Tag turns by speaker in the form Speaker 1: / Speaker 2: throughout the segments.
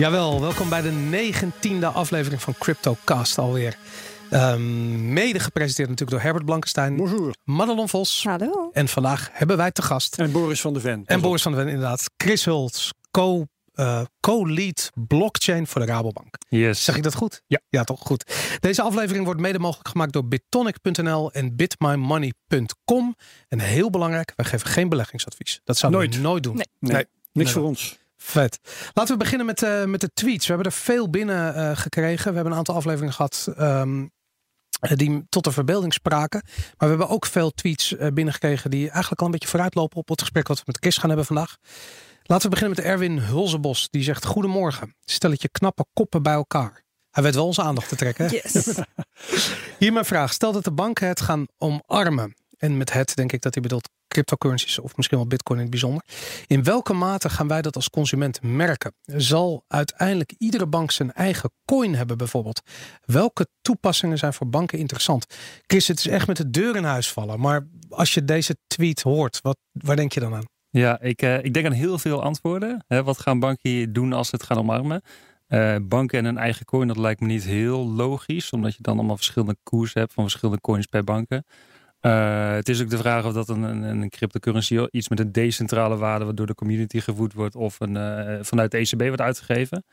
Speaker 1: Jawel, welkom bij de negentiende aflevering van CryptoCast alweer. Um, mede gepresenteerd natuurlijk door Herbert Blankenstein.
Speaker 2: Bonjour.
Speaker 1: Madelon Vos.
Speaker 3: Hallo.
Speaker 1: En vandaag hebben wij te gast.
Speaker 2: En Boris van de Ven.
Speaker 1: En Boris van de Ven, inderdaad. Chris Hults, co, uh, co-lead blockchain voor de Rabobank.
Speaker 4: Yes.
Speaker 1: Zeg ik dat goed?
Speaker 4: Ja.
Speaker 1: Ja, toch? Goed. Deze aflevering wordt mede mogelijk gemaakt door bitonic.nl en bitmymoney.com. En heel belangrijk, wij geven geen beleggingsadvies. Dat zouden
Speaker 2: Nooit.
Speaker 1: we nooit doen.
Speaker 3: Nee.
Speaker 2: Nee, niks
Speaker 1: Nee.
Speaker 2: voor ons.
Speaker 1: Vet. Laten we beginnen met, eh, met de tweets. We hebben er veel binnen eh, gekregen. We hebben een aantal afleveringen gehad ehm, eh, die tot de verbeelding spraken. Maar we hebben ook veel tweets eh, binnengekregen die eigenlijk al een beetje vooruitlopen op het gesprek wat we met Chris gaan hebben vandaag. Laten we beginnen met Erwin Hulzenbos. Die zegt goedemorgen. Stelletje knappe koppen bij elkaar. Hij weet wel onze aandacht te trekken. hè?
Speaker 3: Yes.
Speaker 1: Hier mijn vraag. Stel dat de banken het gaan omarmen. En met het denk ik dat hij bedoelt cryptocurrencies of misschien wel bitcoin in het bijzonder. In welke mate gaan wij dat als consument merken? Zal uiteindelijk iedere bank zijn eigen coin hebben bijvoorbeeld? Welke toepassingen zijn voor banken interessant? Chris, het is echt met de deur in huis vallen. Maar als je deze tweet hoort, wat, waar denk je dan aan?
Speaker 4: Ja, ik, eh, ik denk aan heel veel antwoorden. Wat gaan banken hier doen als ze het gaan omarmen? Eh, banken en een eigen coin, dat lijkt me niet heel logisch. Omdat je dan allemaal verschillende koersen hebt van verschillende coins per banken. Eh, het is ook de vraag of dat een, een, een cryptocurrency iets met een decentrale waarde wat door de community gevoed wordt of een, eh, vanuit de ECB wordt uitgegeven.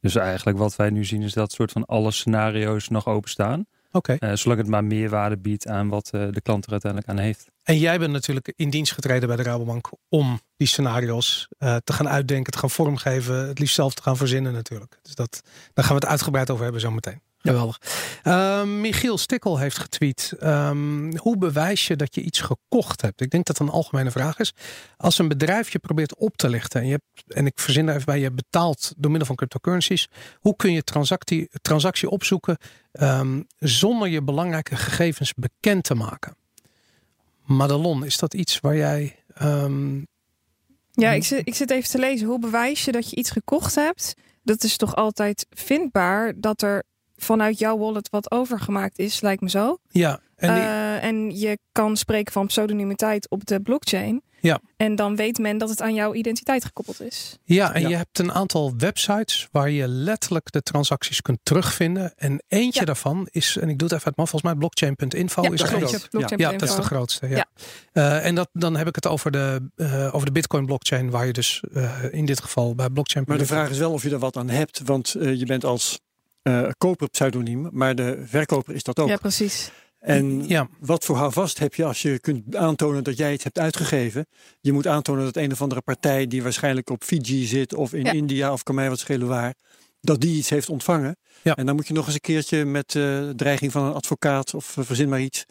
Speaker 4: Dus eigenlijk wat wij nu zien is dat soort van alle scenario's nog openstaan. Eh, zolang het maar meerwaarde biedt aan wat de klant er uiteindelijk aan heeft.
Speaker 1: En jij bent natuurlijk in dienst getreden bij de Rabobank om die scenario's te gaan uitdenken, te gaan vormgeven, het liefst zelf te gaan verzinnen natuurlijk. Dus dat, daar gaan we het uitgebreid over hebben zometeen. Geweldig. Ehm, Michiel Stikkel heeft getweet. ehm, hoe bewijs je dat je iets gekocht hebt? Ik denk dat dat een algemene vraag is. Als een bedrijf je probeert op te lichten en, je hebt, en ik verzin daar even bij, je betaalt door middel van cryptocurrencies. Hoe kun je transactie, transactie opzoeken ehm, zonder je belangrijke gegevens bekend te maken? Madelon, is dat iets waar jij.
Speaker 3: Ja, ik zit, ik zit even te lezen. Hoe bewijs je dat je iets gekocht hebt? Dat is toch altijd vindbaar dat er vanuit jouw wallet wat overgemaakt is, lijkt me zo.
Speaker 1: ja, en die-
Speaker 3: Eh, en je kan spreken van pseudonimiteit op de blockchain.
Speaker 1: Ja.
Speaker 3: En dan weet men dat het aan jouw identiteit gekoppeld is.
Speaker 1: ja, en
Speaker 2: ja.
Speaker 1: je hebt een aantal websites waar je letterlijk de transacties kunt terugvinden. En eentje
Speaker 3: Ja.
Speaker 1: daarvan is, en ik doe het even uit mijn hoofd, volgens mij blockchain.info
Speaker 3: ja,
Speaker 1: is er eentje.
Speaker 3: Blockchain
Speaker 1: Ja, dat is de grootste. Ja.
Speaker 3: Ja.
Speaker 1: Eh, en dat, dan heb ik het over de, eh, over de Bitcoin blockchain, waar je dus eh, in dit geval bij blockchain.
Speaker 2: Maar de vraag is wel of je er wat aan hebt. Want eh, je bent als eh, koper pseudoniem, maar de verkoper is dat ook.
Speaker 3: Ja, precies.
Speaker 2: En
Speaker 1: Ja,
Speaker 2: wat voor houvast heb je als je kunt aantonen dat jij het hebt uitgegeven? Je moet aantonen dat een of andere partij die waarschijnlijk op Fiji zit of in
Speaker 3: Ja.
Speaker 2: India of kan mij wat schelen waar, dat die iets heeft ontvangen.
Speaker 1: Ja.
Speaker 2: En dan moet je nog eens een keertje met eh, dreiging van een advocaat of eh, verzin maar iets,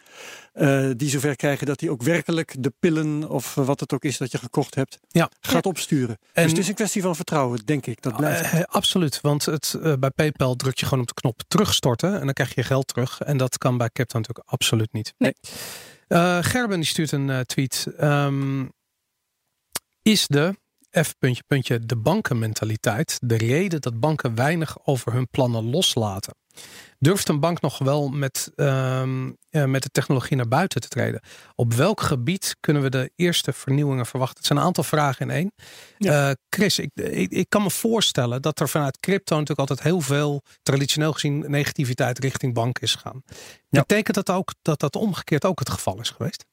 Speaker 2: eh, die zover krijgen dat hij ook werkelijk de pillen of wat het ook is dat je gekocht hebt,
Speaker 1: Ja.
Speaker 2: gaat opsturen.
Speaker 1: En-
Speaker 2: dus het is een kwestie van vertrouwen, denk ik. Dat blijft.
Speaker 1: Eh, absoluut. Want het, eh, bij PayPal druk je gewoon op de knop terugstorten en dan krijg je geld terug. En dat kan bij crypto natuurlijk absoluut niet.
Speaker 3: Nee.
Speaker 1: Eh, Gerben die stuurt een eh, tweet. Ehm, is de F puntje puntje de bankenmentaliteit de reden dat banken weinig over hun plannen loslaten? Durft een bank nog wel met, ehm, eh, met de technologie naar buiten te treden? Op welk gebied kunnen we de eerste vernieuwingen verwachten? Het zijn een aantal vragen in één. Eh, Chris, ik, ik, ik kan me voorstellen dat er vanuit crypto natuurlijk altijd heel veel, traditioneel gezien, negativiteit richting bank is gegaan.
Speaker 4: Ja.
Speaker 1: Betekent dat ook dat dat omgekeerd ook het geval is geweest?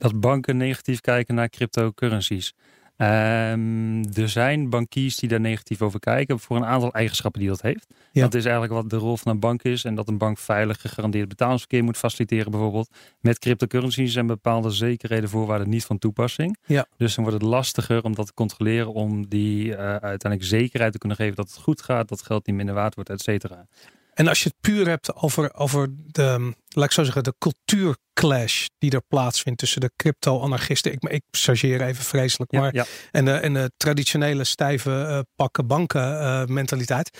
Speaker 4: dat banken negatief kijken naar cryptocurrencies. Ehm, er zijn bankiers die daar negatief over kijken voor een aantal eigenschappen die dat heeft.
Speaker 1: Ja.
Speaker 4: Dat is eigenlijk wat de rol van een bank is en dat een bank veilig gegarandeerd betalingsverkeer moet faciliteren bijvoorbeeld. Met cryptocurrencies zijn bepaalde zekerheden voorwaarden niet van toepassing.
Speaker 1: Ja.
Speaker 4: Dus dan wordt het lastiger om dat te controleren om die eh, uiteindelijk zekerheid te kunnen geven dat het goed gaat, dat geld niet minder waard wordt, et cetera.
Speaker 1: En als je het puur hebt over, over de, laat ik zo zeggen, de cultuurclash die er plaatsvindt tussen de crypto-anarchisten. Ik, ik chargeer even vreselijk, maar
Speaker 4: ja, ja.
Speaker 1: en de, en de traditionele stijve eh, pakken banken eh, mentaliteit.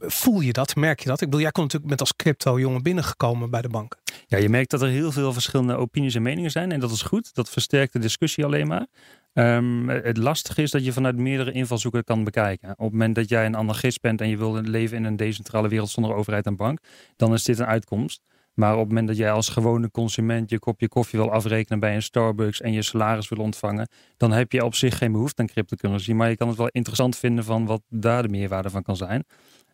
Speaker 1: Voel je dat? Merk je dat? Ik bedoel, jij komt natuurlijk met als crypto jongen binnengekomen bij de banken.
Speaker 4: Ja, je merkt dat er heel veel verschillende opinies en meningen zijn. En dat is goed. Dat versterkt de discussie alleen maar. Ehm, het lastige is dat je vanuit meerdere invalshoeken kan bekijken. Op het moment dat jij een anarchist bent en je wil leven in een decentrale wereld zonder overheid en bank, dan is dit een uitkomst. Maar op het moment dat jij als gewone consument je kopje koffie wil afrekenen bij een Starbucks en je salaris wil ontvangen, dan heb je op zich geen behoefte aan cryptocurrency. Maar je kan het wel interessant vinden van wat daar de meerwaarde van kan zijn.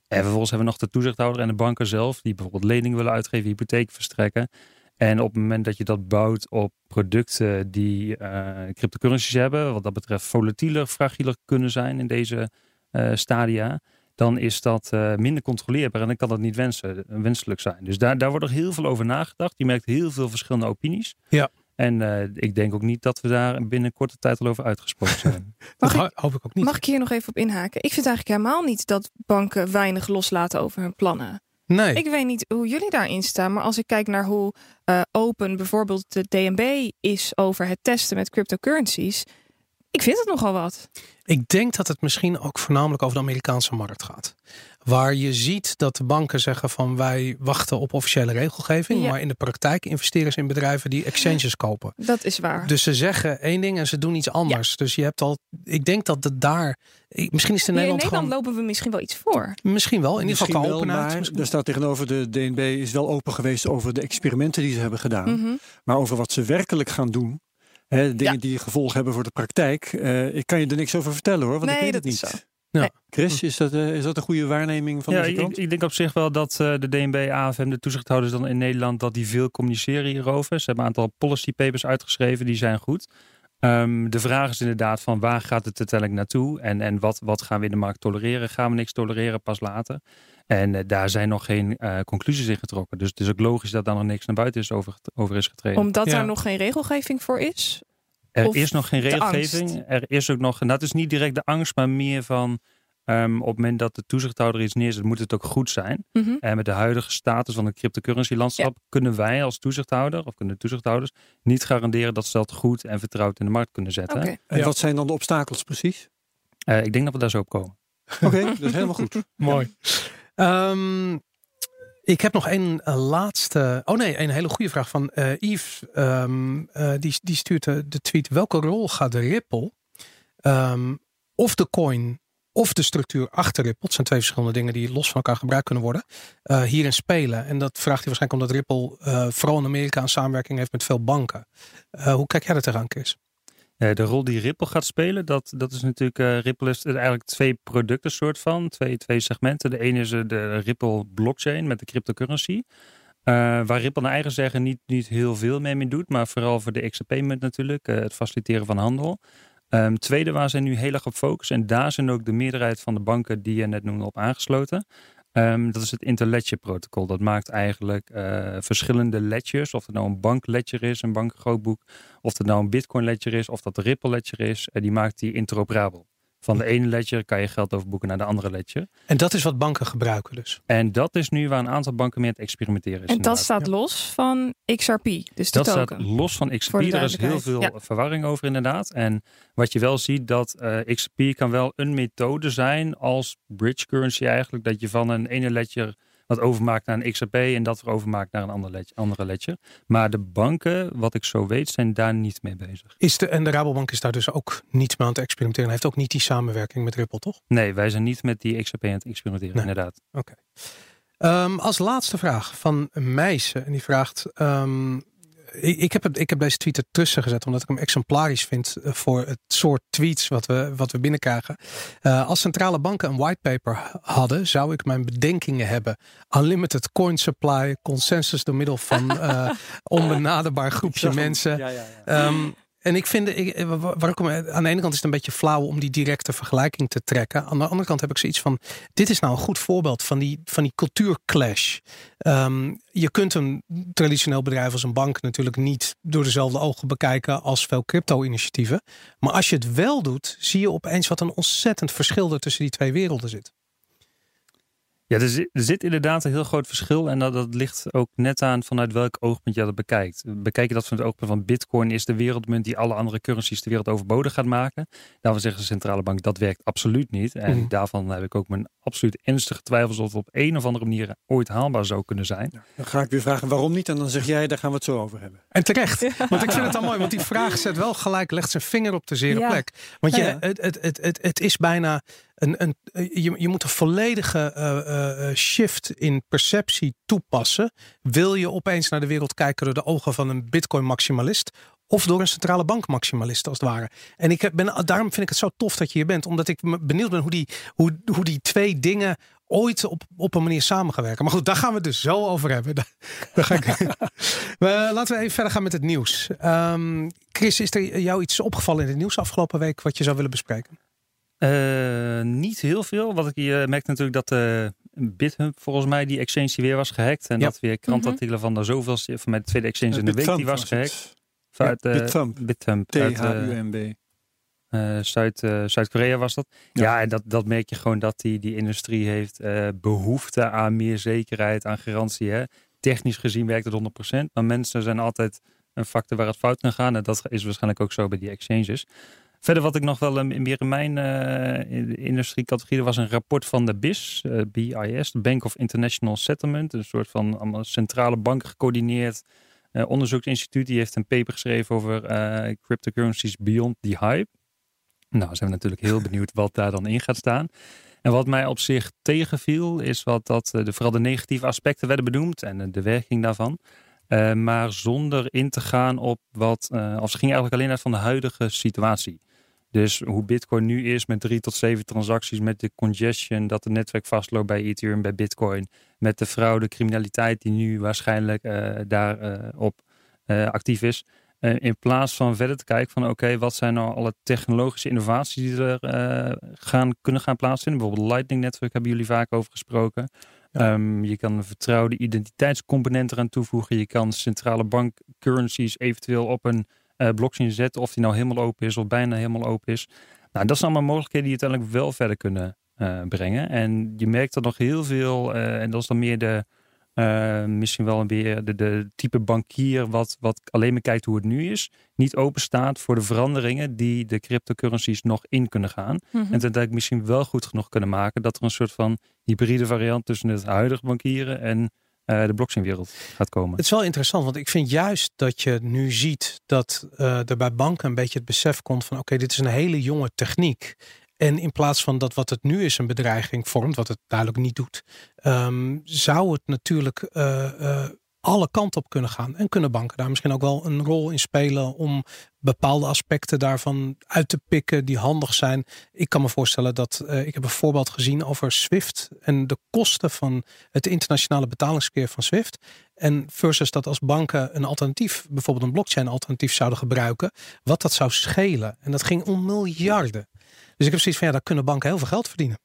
Speaker 4: En vervolgens hebben we nog de toezichthouder en de banken zelf, die bijvoorbeeld leningen willen uitgeven, hypotheek verstrekken. En op het moment dat je dat bouwt op producten die uh, cryptocurrencies hebben, wat dat betreft volatieler, fragieler kunnen zijn in deze uh, stadia, dan is dat uh, minder controleerbaar en dan kan dat niet wensen, wenselijk zijn. Dus daar, daar wordt nog heel veel over nagedacht. Je merkt heel veel verschillende opinies.
Speaker 1: Ja.
Speaker 4: En uh, ik denk ook niet dat we daar binnen korte tijd al over uitgesproken zijn.
Speaker 1: dat ik, hoop ik ook niet.
Speaker 3: Mag ik hier nog even op inhaken? Ik vind eigenlijk helemaal niet dat banken weinig loslaten over hun plannen.
Speaker 1: Nee.
Speaker 3: Ik weet niet hoe jullie daarin staan, maar als ik kijk naar hoe uh, open bijvoorbeeld de DNB is over het testen met cryptocurrencies, ik vind het nogal wat.
Speaker 1: Ik denk dat het misschien ook voornamelijk over de Amerikaanse markt gaat. Waar je ziet dat de banken zeggen van wij wachten op officiële regelgeving.
Speaker 3: Ja.
Speaker 1: Maar in de praktijk investeren ze in bedrijven die exchanges kopen.
Speaker 3: Dat is waar.
Speaker 1: Dus ze zeggen één ding en ze doen iets anders. Dus je hebt al, ik denk dat het daar, misschien is het in
Speaker 3: Nee, in
Speaker 1: Nederland,
Speaker 3: Nederland
Speaker 1: gewoon,
Speaker 3: lopen we misschien wel iets voor.
Speaker 1: misschien wel. In ieder geval
Speaker 2: wel,
Speaker 1: openheid.
Speaker 2: maar er staat tegenover de DNB is wel open geweest over de experimenten die ze hebben gedaan.
Speaker 3: Mhm.
Speaker 2: Maar over wat ze werkelijk gaan doen, hè, dingen
Speaker 3: Ja.
Speaker 2: die gevolg hebben voor de praktijk, eh, ik kan je er niks over vertellen hoor, want ik weet het
Speaker 3: dat
Speaker 2: niet.
Speaker 3: is zo. Nee.
Speaker 2: Chris, is dat, eh, is dat een goede waarneming van
Speaker 4: ja, ik,
Speaker 2: kant?
Speaker 4: ik denk op zich wel dat eh, de DNB, AFM, de toezichthouders dan in Nederland, dat die veel communiceren hierover. Ze hebben een aantal policy papers uitgeschreven, die zijn goed. Ehm, de vraag is inderdaad van waar gaat het uiteindelijk naartoe en, en wat, wat gaan we in de markt tolereren? Gaan we niks tolereren pas later? En eh, daar zijn nog geen eh, conclusies in getrokken. Dus het is ook logisch dat daar nog niks naar buiten is over, over is getreden.
Speaker 3: Omdat
Speaker 1: Ja.
Speaker 3: daar nog geen regelgeving voor is.
Speaker 4: Er
Speaker 3: Of
Speaker 4: is nog geen regelgeving. Er is ook nog, en dat is niet direct de angst, maar meer van ehm, op het moment dat de toezichthouder iets neerzet, moet het ook goed zijn.
Speaker 3: Mhm.
Speaker 4: En met de huidige status van het cryptocurrency landschap kunnen wij als toezichthouder, of kunnen de toezichthouders, niet garanderen dat ze dat goed en vertrouwd in de markt kunnen zetten.
Speaker 2: En
Speaker 1: Ja.
Speaker 2: wat zijn dan de obstakels precies?
Speaker 4: Eh, ik denk dat we daar zo op komen.
Speaker 2: Oké, dat is helemaal goed.
Speaker 1: Mooi. Ehm, ik heb nog een eh, laatste. Oh nee, een hele goede vraag van eh Yves. Ehm, eh, die, die stuurt de, tweet. Welke rol gaat de Ripple ehm, of de coin of de structuur achter Ripple? Het zijn twee verschillende dingen die los van elkaar gebruikt kunnen worden. hierin spelen. En dat vraagt hij waarschijnlijk omdat Ripple vooral in Amerika een samenwerking heeft met veel banken. Hoe kijk jij er tegenaan, Chris?
Speaker 4: Eh, de rol die Ripple gaat spelen, dat, dat is natuurlijk, eh, Ripple is eigenlijk twee producten soort van, twee, twee segmenten. De ene is eh, de Ripple blockchain met de cryptocurrency. Waar Ripple naar eigen zeggen niet, niet heel veel mee, mee doet, maar vooral voor de XRP-munt natuurlijk, het faciliteren van handel. Ehm, tweede waar zij nu heel erg op focussen, en daar zijn ook de meerderheid van de banken die je net noemde op aangesloten. Ehm, dat is het interledger protocol. Dat maakt eigenlijk eh, verschillende ledgers, of het nou een bankledger is, een bankgrootboek, of dat nou een Bitcoin ledger is, of dat de Ripple ledger is, eh, die maakt die interoperabel. Van de ene ledger kan je geld overboeken naar de andere ledger.
Speaker 1: En dat is wat banken gebruiken dus.
Speaker 4: En dat is nu waar een aantal banken mee aan het experimenteren is.
Speaker 3: En dat staat los van XRP, dus de
Speaker 4: Dat
Speaker 3: token.
Speaker 4: staat los van XRP. Er is heel veel verwarring over inderdaad. En wat je wel ziet, dat eh, XRP kan wel een methode zijn als bridge currency eigenlijk. Dat je van een ene ledger wat overmaakt naar een XRP en dat weer overmaakt naar een ander ledger, andere ledger. Maar de banken, wat ik zo weet, zijn daar niet mee bezig.
Speaker 1: Is de, en de Rabobank is daar dus ook niet mee aan het experimenteren. Heeft ook niet die samenwerking met Ripple, toch?
Speaker 4: Nee, wij zijn niet met die XRP aan het experimenteren,
Speaker 1: Nee.
Speaker 4: inderdaad.
Speaker 1: Ehm, als laatste vraag van Meijsen. En die vraagt. ehm, ik, ik, heb het, ik heb deze tweet ertussen gezet omdat ik hem exemplarisch vind eh, voor het soort tweets wat we, wat we binnenkrijgen. Eh, als centrale banken een whitepaper hadden, zou ik mijn bedenkingen hebben. Unlimited coin supply, consensus door middel van eh onbenaderbaar groepje mensen.
Speaker 2: Ja, ja, ja.
Speaker 1: Ehm, en ik vind, ik, eh, wa- waar ik om- aan de ene kant is het een beetje flauw om die directe vergelijking te trekken. Aan de andere kant heb ik zoiets van, dit is nou een goed voorbeeld van die, van die cultuurclash. Ehm, je kunt een traditioneel bedrijf als een bank natuurlijk niet door dezelfde ogen bekijken als veel crypto-initiatieven. Maar als je het wel doet, zie je opeens wat een ontzettend verschil er tussen die twee werelden zit.
Speaker 4: Ja, er zit, er zit inderdaad een heel groot verschil. En dat, dat ligt ook net aan vanuit welk oogpunt je dat bekijkt. Bekijk je dat van het oogpunt van Bitcoin is de wereldmunt die alle andere currencies ter wereld overbodig gaat maken. Daarvan zegt de centrale bank dat werkt absoluut niet. En
Speaker 1: Mhm.
Speaker 4: daarvan heb ik ook mijn absoluut ernstige twijfels of het op een of andere manier ooit haalbaar zou kunnen zijn.
Speaker 2: Dan ga ik weer vragen waarom niet en dan zeg jij, daar gaan we het zo over hebben.
Speaker 1: En terecht. Want ik vind het dan mooi, want die vraag zet wel gelijk, legt zijn vinger op de zere
Speaker 3: Ja.
Speaker 1: plek. Want je,
Speaker 2: Ja, ja.
Speaker 1: Het, het, het, het, het is bijna een, je, je moet een volledige uh, shift in perceptie toepassen. Wil je opeens naar de wereld kijken door de ogen van een Bitcoin-maximalist? Of door een centrale bank maximalist als het ware. En ik ben, daarom vind ik het zo tof dat je hier bent. Omdat ik benieuwd ben hoe die, hoe, hoe die twee dingen ooit op, op een manier samen gaan werken. Maar goed, daar gaan we het dus zo over hebben. Ga ik... laten we even verder gaan met het nieuws. Um, Chris, is er jou iets opgevallen in het nieuws afgelopen week wat je zou willen bespreken?
Speaker 4: Uh, niet heel veel. Wat ik hier merkte natuurlijk dat uh, BitHub volgens mij die exchange weer was gehackt. En dat weer krantartikelen van de zoveelste, van mijn tweede exchange in de week die was gehackt.
Speaker 2: Uit, uh, Bithumb.
Speaker 4: Bithumb.
Speaker 2: T-H-U-M-B.
Speaker 4: Zuid, Zuid-Korea was dat. Ja, ja en dat, dat merk je gewoon dat die, die industrie heeft behoefte aan meer zekerheid, aan garantie. Hè. Technisch gezien werkt het 100%, maar mensen zijn altijd een factor waar het fout kan gaan. En dat is waarschijnlijk ook zo bij die exchanges. Verder wat ik nog wel meer in mijn uh, industriecategorie was een rapport van de BIS, uh, BIS, de Bank of International Settlement. Een soort van allemaal centrale banken gecoördineerd uh, onderzoeksinstituut. Die heeft een paper geschreven over cryptocurrencies beyond the hype. Nou, zijn we natuurlijk heel benieuwd wat daar dan in gaat staan. En wat mij op zich tegenviel, is wat dat de, vooral de negatieve aspecten werden benoemd en de werking daarvan. Uh, maar zonder in te gaan op wat. Uh, of ze gingen eigenlijk alleen uit van de huidige situatie. Dus hoe Bitcoin nu is met drie tot zeven transacties, met de congestion dat het netwerk vastloopt bij Ethereum, bij Bitcoin, met de fraude, criminaliteit die nu waarschijnlijk uh, daarop actief is. in plaats van verder te kijken van oké, wat zijn nou alle technologische innovaties die er gaan, kunnen gaan plaatsvinden. Bijvoorbeeld Lightning Network hebben jullie vaak over gesproken. Um, je kan een vertrouwde identiteitscomponent eraan toevoegen. Je kan centrale bank currencies eventueel op een uh, blockchain zetten. Of die nou helemaal open is of bijna helemaal open is. Nou, dat zijn allemaal mogelijkheden die uiteindelijk wel verder kunnen uh, brengen. En je merkt er nog heel veel, uh, en dat is dan meer de uh, misschien wel een beetje de, de, type bankier wat, wat alleen maar kijkt hoe het nu is. Niet open staat voor de veranderingen die de cryptocurrencies nog in kunnen gaan. Mm -hmm. En dat ik misschien wel goed genoeg kunnen maken dat er een soort van hybride variant tussen het huidige bankieren en de blockchainwereld gaat komen.
Speaker 1: Het is wel interessant, want ik vind juist dat je nu ziet dat uh, er bij banken een beetje het besef komt van oké, dit is een hele jonge techniek. En in plaats van dat wat het nu is een bedreiging vormt, wat het duidelijk niet doet, um, zou het natuurlijk uh, alle kanten op kunnen gaan. En kunnen banken daar misschien ook wel een rol in spelen om bepaalde aspecten daarvan uit te pikken die handig zijn. Ik kan me voorstellen dat uh, ik heb een voorbeeld gezien over Swift en de kosten van het internationale betalingsverkeer van Swift. En versus dat als banken een alternatief, bijvoorbeeld een blockchain alternatief zouden gebruiken, wat dat zou schelen. En dat ging om miljarden. Dus ik heb zoiets van ja, daar kunnen banken heel veel geld verdienen.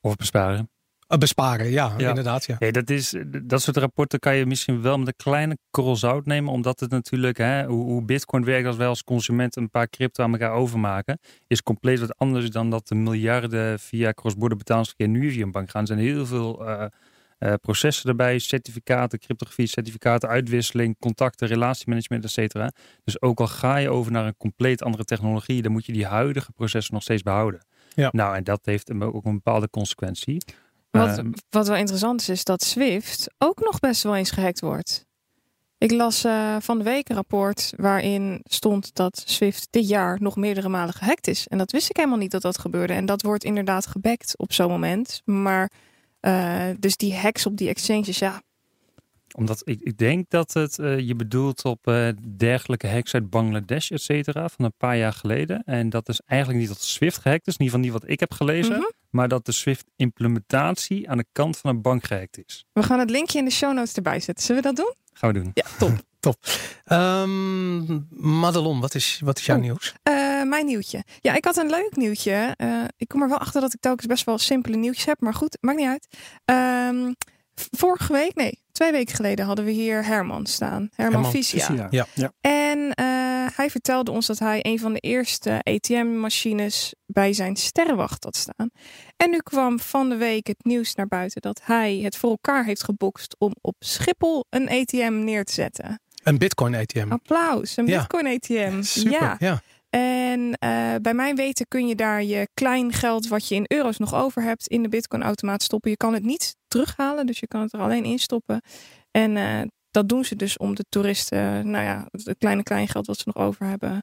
Speaker 4: Of besparen.
Speaker 1: Uh, besparen, ja, ja, inderdaad. Ja.
Speaker 4: Nee, dat, is, dat soort rapporten kan je misschien wel met een kleine korrel zout nemen. Omdat het natuurlijk, hè, hoe, hoe Bitcoin werkt als wij als consument een paar crypto aan elkaar overmaken. Is compleet wat anders dan dat de miljarden via cross-border betalingsverkeer nu via een bank gaan. Er zijn heel veel uh, uh, processen erbij, certificaten, cryptografie, certificaten, uitwisseling, contacten, relatiemanagement, et cetera. Dus ook al ga je over naar een compleet andere technologie, dan moet je die huidige processen nog steeds behouden. Ja. Nou, en dat heeft ook een bepaalde consequentie.
Speaker 3: Wat, uh, wat wel interessant is, is dat Swift ook nog best wel eens gehackt wordt. Ik las uh, van de week een rapport waarin stond dat Swift dit jaar nog meerdere malen gehackt is. En dat wist ik helemaal niet dat dat gebeurde. En dat wordt inderdaad gebackt op zo'n moment. Maar uh, dus die hacks op die exchanges, ja.
Speaker 4: Omdat ik, ik denk dat het uh, je bedoelt op dergelijke hacks uit Bangladesh, et cetera, van een paar jaar geleden. En dat is eigenlijk niet dat Swift gehackt is, in ieder geval niet wat ik heb gelezen. Mm -hmm. Maar dat de Swift implementatie aan de kant van een bank gehackt is.
Speaker 3: We gaan het linkje in de show notes erbij zetten. Zullen we dat doen?
Speaker 4: Gaan we doen.
Speaker 3: Ja, top.
Speaker 1: top. Um, Madelon, wat is, wat is jouw oh. nieuws?
Speaker 3: Uh, mijn nieuwtje. Ja, ik had een leuk nieuwtje. Uh, ik kom er wel achter dat ik telkens best wel simpele nieuwtjes heb. Maar goed, maakt niet uit. Um, vorige week, nee, twee weken geleden hadden we hier Herman staan. Herman, Herman.
Speaker 1: Ja. ja.
Speaker 3: En uh, hij vertelde ons dat hij een van de eerste ATM-machines bij zijn sterrenwacht had staan. En nu kwam van de week het nieuws naar buiten dat hij het voor elkaar heeft gebokst om op Schiphol een ATM neer te zetten.
Speaker 1: Een Bitcoin ATM.
Speaker 3: Applaus, een
Speaker 1: ja.
Speaker 3: Bitcoin ATM.
Speaker 1: Super,
Speaker 3: ja.
Speaker 1: ja.
Speaker 3: En uh, bij mijn weten kun je daar je klein geld wat je in euro's nog over hebt in de Bitcoin automaat stoppen. Je kan het niet terughalen, dus je kan het er alleen in stoppen. En uh, dat doen ze dus om de toeristen, nou ja, het kleine klein geld wat ze nog over hebben,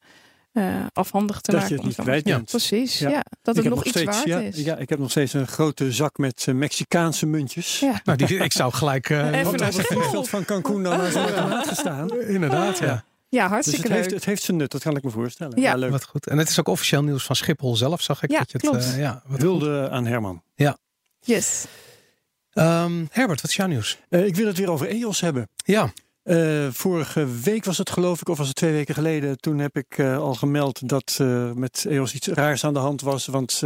Speaker 3: uh, afhandig te
Speaker 2: dat
Speaker 3: maken.
Speaker 2: Dat je het niet kwijt bent.
Speaker 3: Ja, precies, ja. dat het nog, iets steeds, waard
Speaker 2: ja,
Speaker 3: is.
Speaker 2: Ja, ik heb nog steeds een grote zak met uh, Mexicaanse muntjes.
Speaker 3: Ja.
Speaker 1: Nou, die, ik zou gelijk... Uh,
Speaker 3: Even naar
Speaker 2: het vliegveld van Cancun dan naar zo'n automaat gestaan.
Speaker 1: Inderdaad, ja.
Speaker 3: Ja, hartstikke
Speaker 2: dus het
Speaker 3: leuk.
Speaker 2: Heeft, het heeft zijn nut, dat kan ik me voorstellen.
Speaker 3: Ja,
Speaker 2: leuk.
Speaker 1: Wat goed. En het is ook officieel nieuws van Schiphol zelf, zag ik.
Speaker 3: Ja,
Speaker 1: dat je
Speaker 3: klopt.
Speaker 1: Het, uh, ja, wat
Speaker 2: Hulde aan Herman.
Speaker 1: Ja.
Speaker 3: Yes.
Speaker 1: Um, Herbert, wat is jouw nieuws?
Speaker 2: Uh, ik wil het weer over EOS hebben.
Speaker 1: Ja.
Speaker 2: Uh, vorige week was het geloof ik, of was het twee weken geleden. Toen heb ik uh, al gemeld dat uh, met EOS iets raars aan de hand was. Want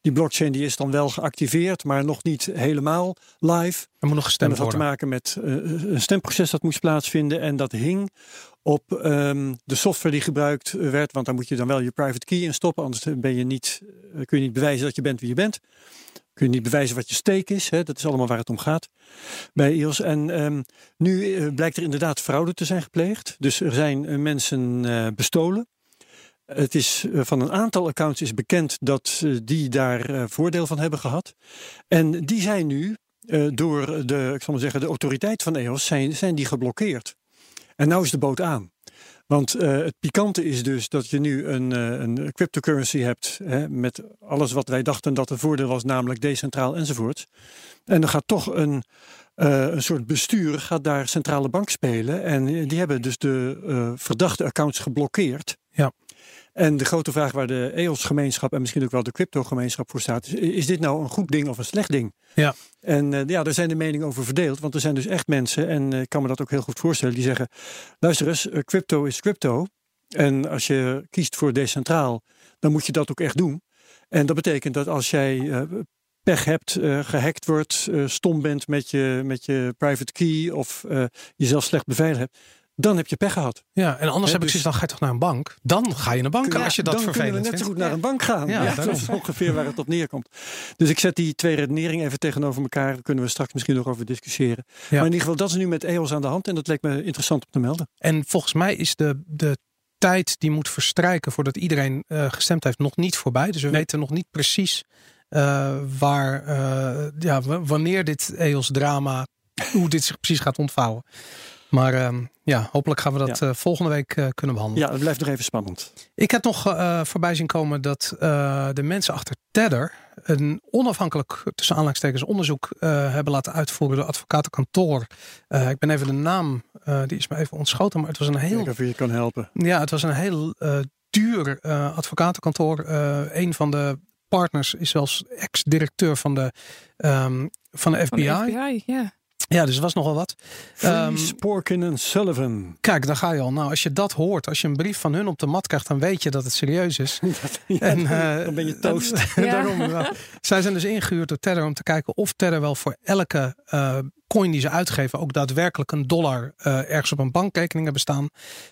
Speaker 2: die blockchain die is dan wel geactiveerd, maar nog niet helemaal live.
Speaker 1: Er moet nog gestemd
Speaker 2: en dat had te maken met een stemproces dat moest plaatsvinden. En dat hing op um, de software die gebruikt werd. Want daar moet je dan wel je private key in stoppen. Anders ben je niet, kun je niet bewijzen dat je bent wie je bent. Kun je niet bewijzen wat je steek is. Hè? Dat is allemaal waar het om gaat bij EOS. En um, nu uh, blijkt er inderdaad fraude te zijn gepleegd. Dus er zijn mensen bestolen. Het is van een aantal accounts is bekend dat die daar voordeel van hebben gehad. En die zijn nu door de, ik zal maar zeggen, de autoriteit van EOS zijn, zijn die geblokkeerd. En nou is de boot aan. Want uh, het pikante is dus dat je nu een, uh, een cryptocurrency hebt hè, met alles wat wij dachten dat het voordeel was, namelijk decentraal enzovoort. En dan gaat toch een, uh, een soort bestuur gaat daar centrale bank spelen. En die hebben dus de verdachte accounts geblokkeerd.
Speaker 1: Ja.
Speaker 2: En de grote vraag waar de EOS-gemeenschap en misschien ook wel de crypto-gemeenschap voor staat, is, is dit nou een goed ding of een slecht ding?
Speaker 1: Ja.
Speaker 2: En uh, ja, daar zijn de meningen over verdeeld, want er zijn dus echt mensen, en uh, ik kan me dat ook heel goed voorstellen, die zeggen, luister eens, uh, crypto is crypto. En als je kiest voor decentraal, dan moet je dat ook echt doen. En dat betekent dat als jij pech hebt, gehackt wordt, stom bent met je, met je private key of jezelf slecht beveiligd hebt, dan heb je pech gehad.
Speaker 1: Ja, en anders
Speaker 2: He,
Speaker 1: heb
Speaker 2: dus,
Speaker 1: ik zoiets, dan ga je toch naar een bank? Dan ga je naar bank
Speaker 2: ja,
Speaker 1: als je dat
Speaker 2: dan
Speaker 1: vervelend
Speaker 2: kunnen we net
Speaker 1: vindt.
Speaker 2: zo goed naar een bank gaan.
Speaker 1: Ja,
Speaker 2: dat is ongeveer waar het op neerkomt. Dus ik zet die twee redeneringen even tegenover elkaar. Daar kunnen we straks misschien nog over discussiëren.
Speaker 1: Ja.
Speaker 2: Maar in ieder geval, dat is nu met EOS aan de hand. En dat leek me interessant om te melden.
Speaker 1: En volgens mij is de, de tijd die moet verstrijken voordat iedereen uh, gestemd heeft nog niet voorbij. Dus we weten nog niet precies uh, waar, uh, ja, wanneer dit EOS-drama, hoe dit zich precies gaat ontvouwen. Maar uh, ja, hopelijk gaan we dat
Speaker 2: Ja.
Speaker 1: uh, volgende week uh, kunnen behandelen.
Speaker 2: Ja, het blijft nog even spannend.
Speaker 1: Ik heb nog uh, voorbij zien komen dat uh, de mensen achter Tether een onafhankelijk tussen aanhalingstekens onderzoek uh, hebben laten uitvoeren door advocatenkantoor. Uh, ik ben even de naam, uh, die is me even ontschoten, maar het was een heel.
Speaker 2: Of je je kan helpen.
Speaker 1: Ja, het was een heel uh, duur uh, advocatenkantoor. Uh, een van de partners is zelfs ex-directeur van de, um, van de FBI.
Speaker 3: Van de FBI, ja.
Speaker 1: Ja, dus het was nogal wat.
Speaker 2: Um, Sporkin en Sullivan.
Speaker 1: Kijk, daar ga je al. Nou, als je dat hoort, als je een brief van hun op de mat krijgt, dan weet je dat het serieus is.
Speaker 2: ja, en, uh, dan ben je toast.
Speaker 1: Ja. daarom. Zij zijn dus ingehuurd door Tether om te kijken of Tether wel voor elke uh, coin die ze uitgeven ook daadwerkelijk een dollar uh, ergens op een bankrekening hebben staan.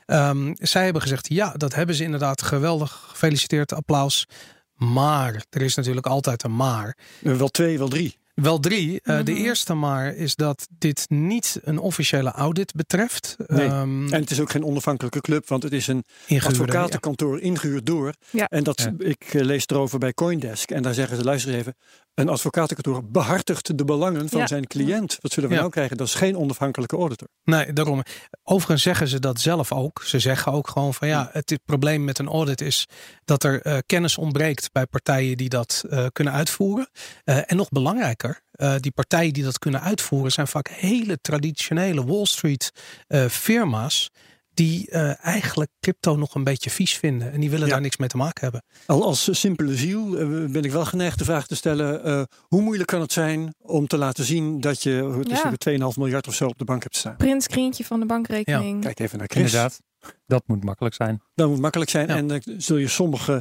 Speaker 1: Um, zij hebben gezegd, ja, dat hebben ze inderdaad. Geweldig, gefeliciteerd, applaus. Maar, er is natuurlijk altijd een maar.
Speaker 2: Wel twee, wel drie.
Speaker 1: Wel drie. Uh, mm-hmm. De eerste maar is dat dit niet een officiële audit betreft.
Speaker 2: Nee. Um, en het is ook geen onafhankelijke club, want het is een advocatenkantoor ja. ingehuurd door.
Speaker 3: Ja.
Speaker 2: En dat,
Speaker 1: Ja.
Speaker 2: ik uh, lees erover bij Coindesk. En daar zeggen ze, luister eens even, een advocatenkantoor behartigt de belangen van
Speaker 3: Ja.
Speaker 2: zijn cliënt. Wat zullen we
Speaker 1: Ja.
Speaker 2: nou krijgen? Dat is geen onafhankelijke auditor.
Speaker 1: Nee, daarom. Overigens zeggen ze dat zelf ook. Ze zeggen ook gewoon van ja, het, het probleem met een audit is dat er uh, kennis ontbreekt bij partijen die dat uh, kunnen uitvoeren. Uh, en nog belangrijker, uh, die partijen die dat kunnen uitvoeren zijn vaak hele traditionele Wall Street uh, firma's die uh, eigenlijk crypto nog een beetje vies vinden. En die willen
Speaker 2: Ja.
Speaker 1: daar niks mee te maken hebben.
Speaker 2: Al als simpele ziel uh, ben ik wel geneigd de vraag te stellen: uh, hoe moeilijk kan het zijn om te laten zien dat je het is
Speaker 3: Ja.
Speaker 2: er 2,5 miljard of zo op de bank hebt staan?
Speaker 3: Printscreentje van de bankrekening.
Speaker 2: Kijk even naar Chris.
Speaker 4: Inderdaad. Dat moet makkelijk zijn.
Speaker 2: Dat moet makkelijk zijn.
Speaker 1: Ja.
Speaker 2: En dan zul je sommige eh,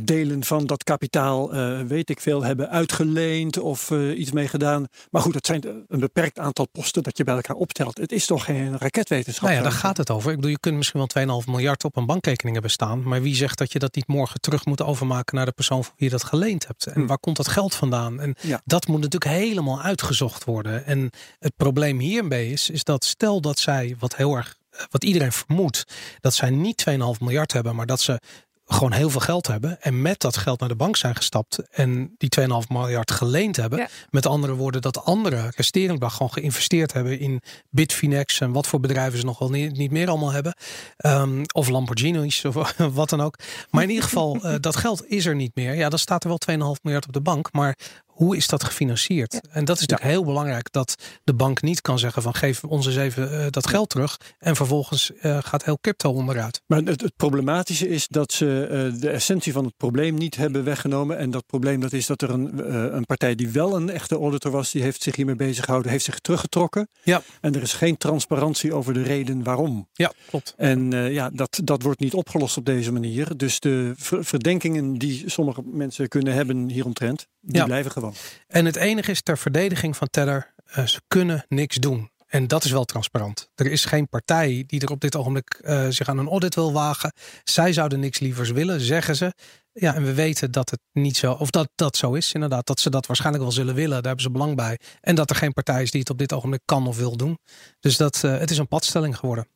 Speaker 2: delen van dat kapitaal, eh, weet ik veel, hebben uitgeleend of eh, iets mee gedaan. Maar goed, het zijn een beperkt aantal posten dat je bij elkaar optelt. Het is toch geen raketwetenschap.
Speaker 1: Nou ja, daar gaat het over. Ik bedoel, je kunt misschien wel 2,5 miljard op een bankrekening hebben staan. Maar wie zegt dat je dat niet morgen terug moet overmaken naar de persoon van wie je dat geleend hebt? En
Speaker 2: Hmm.
Speaker 1: waar komt dat geld vandaan? En
Speaker 2: Ja.
Speaker 1: dat moet natuurlijk helemaal uitgezocht worden. En het probleem hierbij is, is dat stel dat zij, wat heel erg, wat iedereen vermoedt, dat zij niet 2,5 miljard hebben, maar dat ze gewoon heel veel geld hebben en met dat geld naar de bank zijn gestapt en die 2,5 miljard geleend hebben.
Speaker 3: Ja.
Speaker 1: Met andere woorden, dat andere resterend bedrag gewoon geïnvesteerd hebben in Bitfinex en wat voor bedrijven ze nog wel niet, niet meer allemaal hebben. Ehm, of Lamborghinis of wat dan ook. Maar in ieder geval, eh, dat geld is er niet meer. Ja, dan staat er wel 2,5 miljard op de bank. Maar hoe is dat gefinancierd? En dat is natuurlijk heel belangrijk dat de bank niet kan zeggen van geef ons eens even eh, dat geld terug. En vervolgens eh, gaat heel crypto onderuit.
Speaker 2: Maar het, het problematische is dat ze eh, de essentie van het probleem niet hebben weggenomen. En dat probleem dat is dat er een, een partij die wel een echte auditor was, die heeft zich hiermee bezig gehouden, heeft zich teruggetrokken.
Speaker 1: Ja.
Speaker 2: En er is geen transparantie over de reden waarom.
Speaker 1: Ja, klopt.
Speaker 2: En ja, dat, dat wordt niet opgelost op deze manier. Dus de ver- verdenkingen die sommige mensen kunnen hebben hieromtrent, die
Speaker 1: Ja.
Speaker 2: blijven gewoon.
Speaker 1: En het enige is ter verdediging van Tether, eh, ze kunnen niks doen. En dat is wel transparant. Er is geen partij die er op dit ogenblik eh, zich aan een audit wil wagen. Zij zouden niks lievers willen, zeggen ze. Ja, en we weten dat het niet zo, of dat dat zo is inderdaad. Dat ze dat waarschijnlijk wel zullen willen, daar hebben ze belang bij. En dat er geen partij is die het op dit ogenblik kan of wil doen. Dus dat, eh, het is een padstelling geworden.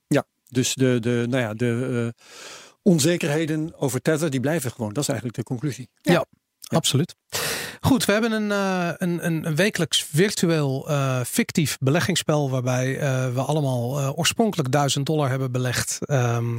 Speaker 2: Dus de, de, nou ja, de eh, onzekerheden over Tether, die blijven gewoon. Dat is eigenlijk de conclusie.
Speaker 1: Ja. Absoluut. Goed, we hebben een, eh, een, een, een wekelijks virtueel eh, fictief beleggingsspel waarbij eh, we allemaal eh, oorspronkelijk 1000 dollar hebben belegd. Ehm,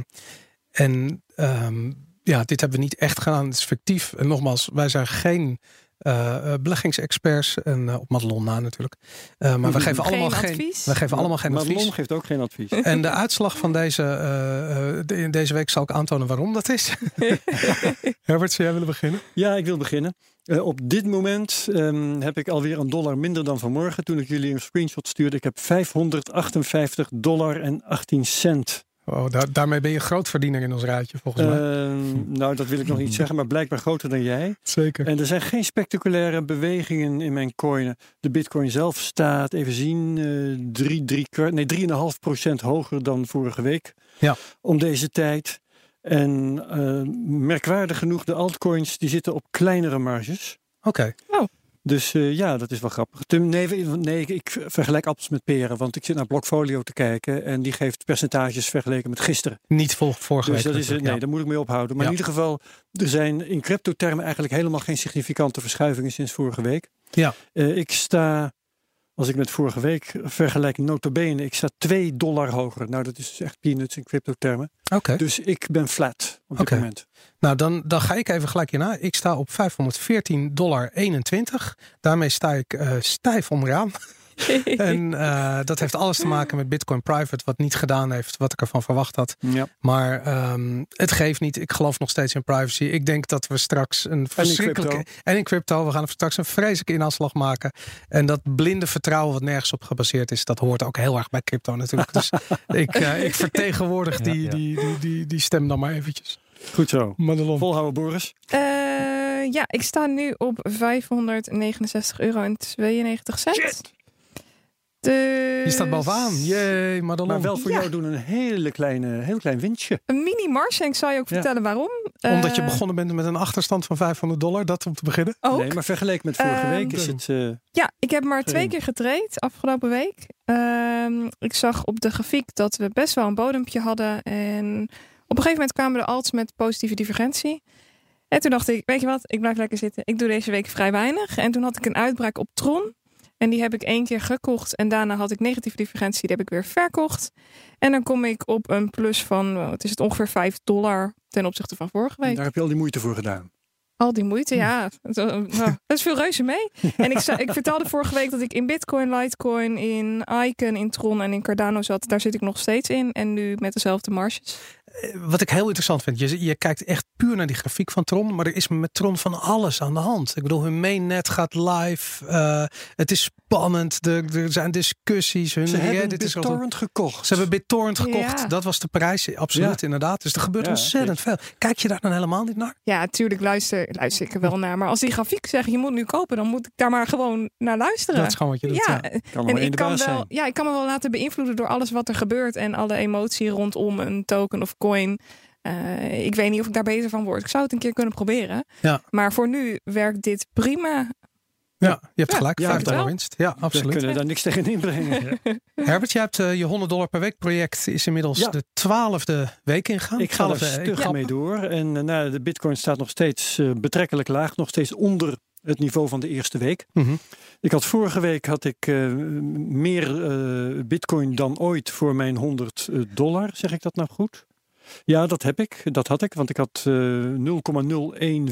Speaker 1: en ehm, ja, dit hebben we niet echt gedaan. Het is fictief. En nogmaals, wij zijn geen eh, eh, beleggingsexperts. En op Madelon na natuurlijk. Eh, maar we geven
Speaker 3: Geen
Speaker 1: allemaal geen,
Speaker 3: advies.
Speaker 1: we geven allemaal geen advies.
Speaker 2: Madelon geeft ook geen advies.
Speaker 1: En de uitslag van deze, eh, eh, de- deze week zal ik aantonen waarom dat is. Herbert, zou jij willen beginnen?
Speaker 2: Ja, ik wil beginnen. Eh, op dit moment ehm, heb ik alweer een dollar minder dan vanmorgen. Toen ik jullie een screenshot stuurde. Ik heb 558 dollar en 18 cent.
Speaker 1: Daar, daarmee ben je grootverdiener in ons raadje, volgens mij.
Speaker 2: Ehm, nou, dat wil ik nog niet zeggen, maar blijkbaar groter dan jij.
Speaker 1: Zeker.
Speaker 2: En er zijn geen spectaculaire bewegingen in mijn coin. De bitcoin zelf staat, even zien, eh drie, drie, kwart- nee, 3,5 procent hoger dan vorige week.
Speaker 1: Ja.
Speaker 2: Om deze tijd. En eh, merkwaardig genoeg, de altcoins die zitten op kleinere marges.
Speaker 1: Oké.
Speaker 2: Dus eh, ja, dat is wel grappig. Ten- Nee, nee, ik- vergelijk appels met peren, want ik zit naar Blockfolio te kijken en die geeft percentages vergeleken met gisteren.
Speaker 1: Niet vol, vorige
Speaker 2: Dus
Speaker 1: week.
Speaker 2: dat is, nee, daar moet ik mee ophouden. Maar
Speaker 1: Ja.
Speaker 2: in ieder geval, er zijn in crypto-termen eigenlijk helemaal geen significante verschuivingen sinds vorige week.
Speaker 1: Ja.
Speaker 2: Eh, ik sta, als ik met vorige week vergelijk, notabene, ik sta 2 dollar hoger. Nou, dat is dus echt peanuts in crypto-termen.
Speaker 1: Oké.
Speaker 2: Dus ik ben flat op dit moment.
Speaker 1: Nou, dan, dan ga ik even gelijk hierna. Ik sta op 514,21 dollar. Daarmee sta ik eh, stijf onderaan. En eh, dat heeft alles te maken met Bitcoin Private, wat niet gedaan heeft wat ik ervan verwacht had.
Speaker 2: Ja.
Speaker 1: Maar ehm, het geeft niet. Ik geloof nog steeds in privacy. Ik denk dat we straks een verschrikkelijke.
Speaker 2: crypto.
Speaker 1: En in crypto. We gaan straks een vreselijke inhaalslag maken. En dat blinde vertrouwen, wat nergens op gebaseerd is, dat hoort ook heel erg bij crypto natuurlijk. Dus ik, eh, ik vertegenwoordig
Speaker 4: Ja,
Speaker 1: die,
Speaker 4: ja.
Speaker 1: Die, die, die, die stem dan maar eventjes.
Speaker 2: Goed zo.
Speaker 1: Madelon.
Speaker 2: Volhouden, Boris.
Speaker 3: Eh, ja, ik sta nu op 569 euro en 92 cent. Dus...
Speaker 1: Je staat bovenaan. Jee, Madelon.
Speaker 2: Maar wel voor
Speaker 3: Ja.
Speaker 2: jou doen een hele kleine, heel klein winstje.
Speaker 3: Een mini mars en ik zal je ook
Speaker 2: Ja.
Speaker 3: vertellen waarom.
Speaker 1: Omdat je
Speaker 3: Eh,
Speaker 1: begonnen bent met een achterstand van 500 dollar. Dat om te beginnen.
Speaker 3: Ook.
Speaker 2: Nee, maar vergeleken met vorige
Speaker 3: Ehm,
Speaker 2: week is het... eh,
Speaker 3: Ja, ik heb maar twee keer getraind afgelopen week. Ehm, ik zag op de grafiek dat we best wel een bodempje hadden. En op een gegeven moment kwamen de alts met positieve divergentie. En toen dacht ik, weet je wat, ik blijf lekker zitten. Ik doe deze week vrij weinig. En toen had ik een uitbraak op Tron. En die heb ik één keer gekocht. En daarna had ik negatieve divergentie. Die heb ik weer verkocht. En dan kom ik op een plus van, oh, wat is het, ongeveer 5 dollar ten opzichte van vorige week.
Speaker 2: daar heb je al die moeite voor gedaan.
Speaker 3: Al die moeite, ja. Dat is veel reuze mee. En ik, zei- ik vertelde vorige week dat ik in Bitcoin, Litecoin, in Icon, in Tron en in Cardano zat. Daar zit ik nog steeds in. En nu met dezelfde marges.
Speaker 1: Eh, Wat ik heel interessant vind. Je, je kijkt echt puur naar die grafiek van Tron. Maar er is met Tron van alles aan de hand. Ik bedoel, hun mainnet gaat live. eh, het is spannend. Er, er zijn discussies. Hun
Speaker 2: Ze hebben BitTorrent gekocht.
Speaker 1: Ze hebben BitTorrent gekocht.
Speaker 3: Ja.
Speaker 1: Dat was de prijs. Absoluut, inderdaad. Dus er gebeurt
Speaker 2: Ja,
Speaker 1: ontzettend veel. Kijk je daar dan helemaal niet naar?
Speaker 3: Ja, tuurlijk luister, luister ik er wel naar. Maar als die grafiek zegt, je moet nu kopen, dan moet ik daar maar gewoon naar luisteren.
Speaker 1: Dat is gewoon wat je doet.
Speaker 3: ja,
Speaker 1: ja.
Speaker 2: Kan
Speaker 3: en ik kan, wel, ja, ik kan me wel laten beïnvloeden door alles wat er gebeurt en alle emotie rondom een token of coin. Eh, ik weet niet of ik daar beter van word. Ik zou het een keer kunnen proberen.
Speaker 1: Ja.
Speaker 3: Maar voor nu werkt dit prima.
Speaker 1: Ja, je hebt
Speaker 3: Ja,
Speaker 1: gelijk.
Speaker 2: ja,
Speaker 1: 5 dollar winst. Ja,
Speaker 2: We
Speaker 1: absoluut.
Speaker 2: kunnen daar niks tegen inbrengen.
Speaker 1: Herbert, jij hebt eh, je 100 dollar per week project is inmiddels
Speaker 2: Ja.
Speaker 1: de twaalfde week ingaan.
Speaker 2: Ik ga er
Speaker 1: Twaalfde
Speaker 2: stug mee door. En eh, nou, de bitcoin staat nog steeds eh, betrekkelijk laag. Nog steeds onder het niveau van de eerste week.
Speaker 1: Mhm.
Speaker 2: Ik had vorige week had ik eh, meer eh, bitcoin dan ooit voor mijn 100 dollar. Zeg ik dat nou goed? Ja, dat heb ik. Dat had ik. Want ik had eh 0,015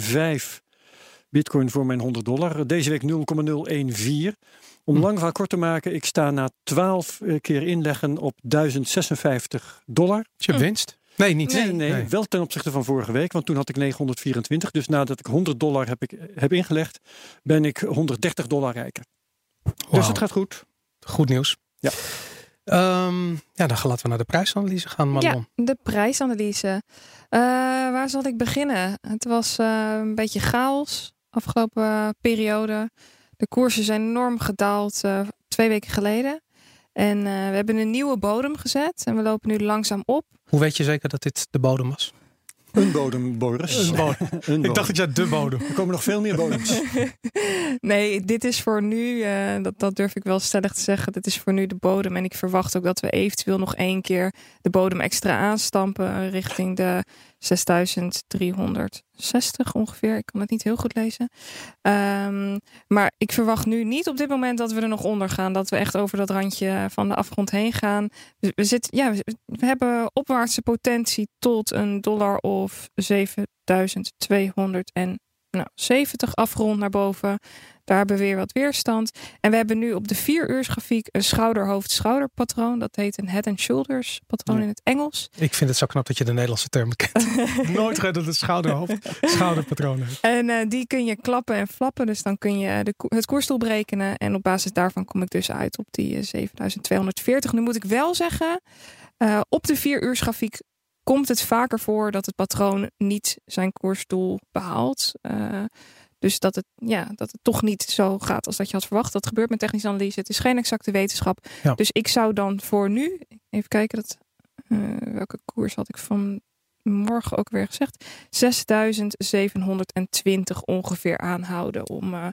Speaker 2: bitcoin voor mijn 100 dollar. Deze week 0,014. Om
Speaker 1: Hm.
Speaker 2: lang verhaal kort te maken. Ik sta na 12 keer inleggen op 1056 dollar.
Speaker 1: Dus je hebt winst? Nee, niet.
Speaker 2: Nee, nee, wel ten opzichte van vorige week, want toen had ik 924. Dus nadat ik 100 dollar heb, ik, heb ingelegd, ben ik 130 dollar rijker. Dus het gaat goed.
Speaker 1: Goed nieuws.
Speaker 2: Ja.
Speaker 1: Ehm, ja, dan laten we naar de prijsanalyse gaan, Madelon.
Speaker 3: Ja, de prijsanalyse. Eh, waar zal ik beginnen? Het was eh, een beetje chaos afgelopen eh, periode. De koersen zijn enorm gedaald eh, twee weken geleden. En eh, we hebben een nieuwe bodem gezet. En we lopen nu langzaam op.
Speaker 1: Hoe weet je zeker dat dit de bodem was?
Speaker 2: Een bodem, Boris.
Speaker 1: Een bodem.
Speaker 2: Een
Speaker 1: Ik dacht dat jij de bodem.
Speaker 2: Er komen nog veel meer bodems.
Speaker 3: nee, dit is voor nu, eh, dat, dat durf ik wel stellig te zeggen. Dit is voor nu de bodem. En ik verwacht ook dat we eventueel nog één keer de bodem extra aanstampen richting de 6360 ongeveer. Ik kan het niet heel goed lezen. Ehm, maar ik verwacht nu niet op dit moment dat we er nog onder gaan. Dat we echt over dat randje van de afgrond heen gaan. We, we zitten, ja, we, hebben opwaartse potentie tot een dollar of 7200 en nou, 70 afgerond naar boven. Daar hebben we weer wat weerstand. En we hebben nu op de vier uur grafiek een schouder-hoofd-schouderpatroon. Dat heet een head and shoulders patroon
Speaker 2: Ja.
Speaker 3: in het Engels.
Speaker 1: Ik vind het zo knap dat je de Nederlandse term kent. Nooit gehad dat het schouderhoofd schouderpatroon heeft.
Speaker 3: En eh, die kun je klappen en flappen. Dus dan kun je de, ko- het koersdoel berekenen. En op basis daarvan kom ik dus uit op die eh, 7240. Nu moet ik wel zeggen, eh, op de vier uur grafiek komt het vaker voor dat het patroon niet zijn koersdoel behaalt. Eh, dus dat het, ja, dat het toch niet zo gaat als dat je had verwacht. Dat gebeurt met technische analyse. Het is geen exacte wetenschap.
Speaker 1: Ja.
Speaker 3: Dus ik zou dan voor nu, even kijken, dat, eh, welke koers had ik van morgen ook weer gezegd? 6720 ongeveer aanhouden om eh,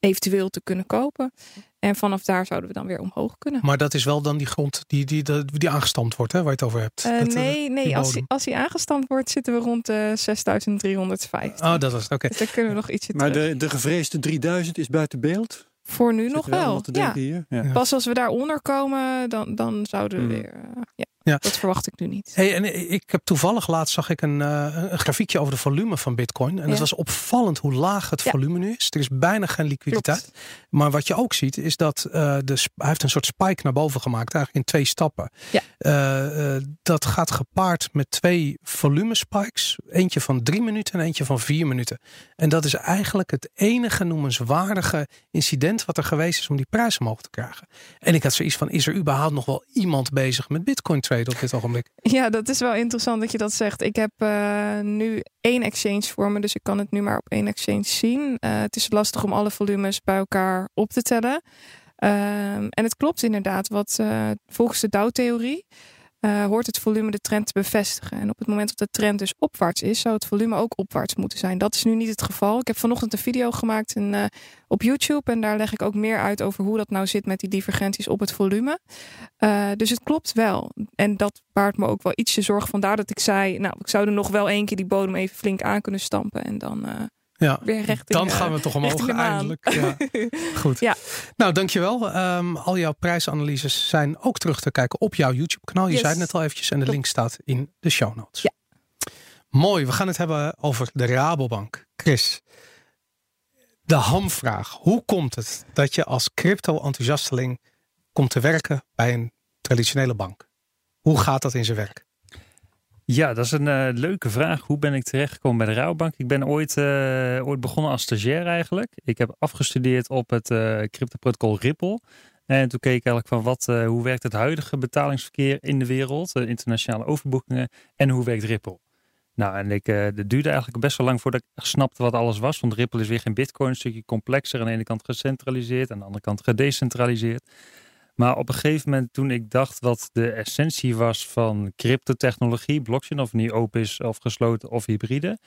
Speaker 3: eventueel te kunnen kopen. En vanaf daar zouden we dan weer omhoog kunnen.
Speaker 1: Maar dat is wel dan die grond die, die, die, die aangestampt wordt, hè, waar je het over hebt.
Speaker 3: Eh,
Speaker 1: Dat, eh,
Speaker 3: nee, nee
Speaker 1: die
Speaker 3: als, hij,
Speaker 1: bodem.
Speaker 3: als hij aangestampt wordt, zitten we rond de 6350.
Speaker 1: Oh, dat was het. Oké.
Speaker 3: Dus daar kunnen we nog ietsje
Speaker 2: Maar
Speaker 3: terug.
Speaker 2: de, de gevreesde 3000 is buiten beeld.
Speaker 3: Voor nu
Speaker 2: Zit
Speaker 3: nog wel. Ja. Pas als we daaronder komen, dan, dan zouden we
Speaker 2: Hmm.
Speaker 3: weer. eh, ja,
Speaker 1: Ja.
Speaker 3: Dat verwacht ik nu niet.
Speaker 1: Hey, en ik heb toevallig laatst zag ik een, eh, een grafiekje over de volume van Bitcoin. En het was opvallend hoe laag het
Speaker 3: Ja.
Speaker 1: volume nu is. Er is bijna geen liquiditeit.
Speaker 3: Klopt.
Speaker 1: Maar wat je ook ziet is dat eh, de, hij heeft een soort spike naar boven gemaakt, eigenlijk in twee stappen.
Speaker 3: Ja.
Speaker 1: Eh, dat gaat gepaard met twee volume spikes. Eentje van drie minuten en eentje van vier minuten. En dat is eigenlijk het enige noemenswaardige incident wat er geweest is om die prijs omhoog te krijgen. En ik had zoiets van, is er überhaupt nog wel iemand bezig met Bitcoin op dit ogenblik?
Speaker 3: Ja, dat is wel interessant dat je dat zegt. Ik heb eh, nu één exchange voor me, dus ik kan het nu maar op één exchange zien. Eh, het is lastig om alle volumes bij elkaar op te tellen. Ehm, en het klopt inderdaad, wat eh, volgens de Dow-theorie eh, hoort het volume de trend te bevestigen. En op het moment dat de trend dus opwaarts is, zou het volume ook opwaarts moeten zijn. Dat is nu niet het geval. Ik heb vanochtend een video gemaakt in, eh, op YouTube en daar leg ik ook meer uit over hoe dat nou zit met die divergenties op het volume. Eh, dus het klopt wel. En dat baart me ook wel ietsje zorg. Vandaar dat ik zei, nou, ik zou er nog wel één keer die bodem even flink aan kunnen stampen. En dan
Speaker 1: Ja,
Speaker 3: weer richting...
Speaker 1: dan
Speaker 3: eh,
Speaker 1: gaan we toch omhoog eindelijk. Ja. Goed.
Speaker 3: Ja.
Speaker 1: Nou, dankjewel. Ehm al jouw prijsanalyses zijn ook terug te kijken op jouw YouTube kanaal. Je
Speaker 3: Yes.
Speaker 1: zei het net al eventjes en de link staat in de show notes.
Speaker 3: Ja.
Speaker 1: Mooi, we gaan het hebben over de Rabobank. Chris, de hamvraag. Hoe komt het dat je als crypto-enthousiasteling komt te werken bij een traditionele bank? Hoe gaat dat in zijn werk?
Speaker 4: Ja, dat is een eh, leuke vraag. Hoe ben ik terechtgekomen bij de Rabobank? Ik ben ooit, eh, ooit begonnen als stagiair eigenlijk. Ik heb afgestudeerd op het eh cryptoprotocol Ripple. En toen keek ik eigenlijk van wat, hoe werkt het huidige betalingsverkeer in de wereld, internationale overboekingen en hoe werkt Ripple? Nou, en ik, het duurde eigenlijk best wel lang voordat ik snapte wat alles was. Want Ripple is weer geen bitcoin, een stukje complexer. Aan de ene kant gecentraliseerd, aan de andere kant gedecentraliseerd. Maar op een gegeven moment toen ik dacht wat de essentie was van cryptotechnologie, blockchain, of nu open is of gesloten of hybride,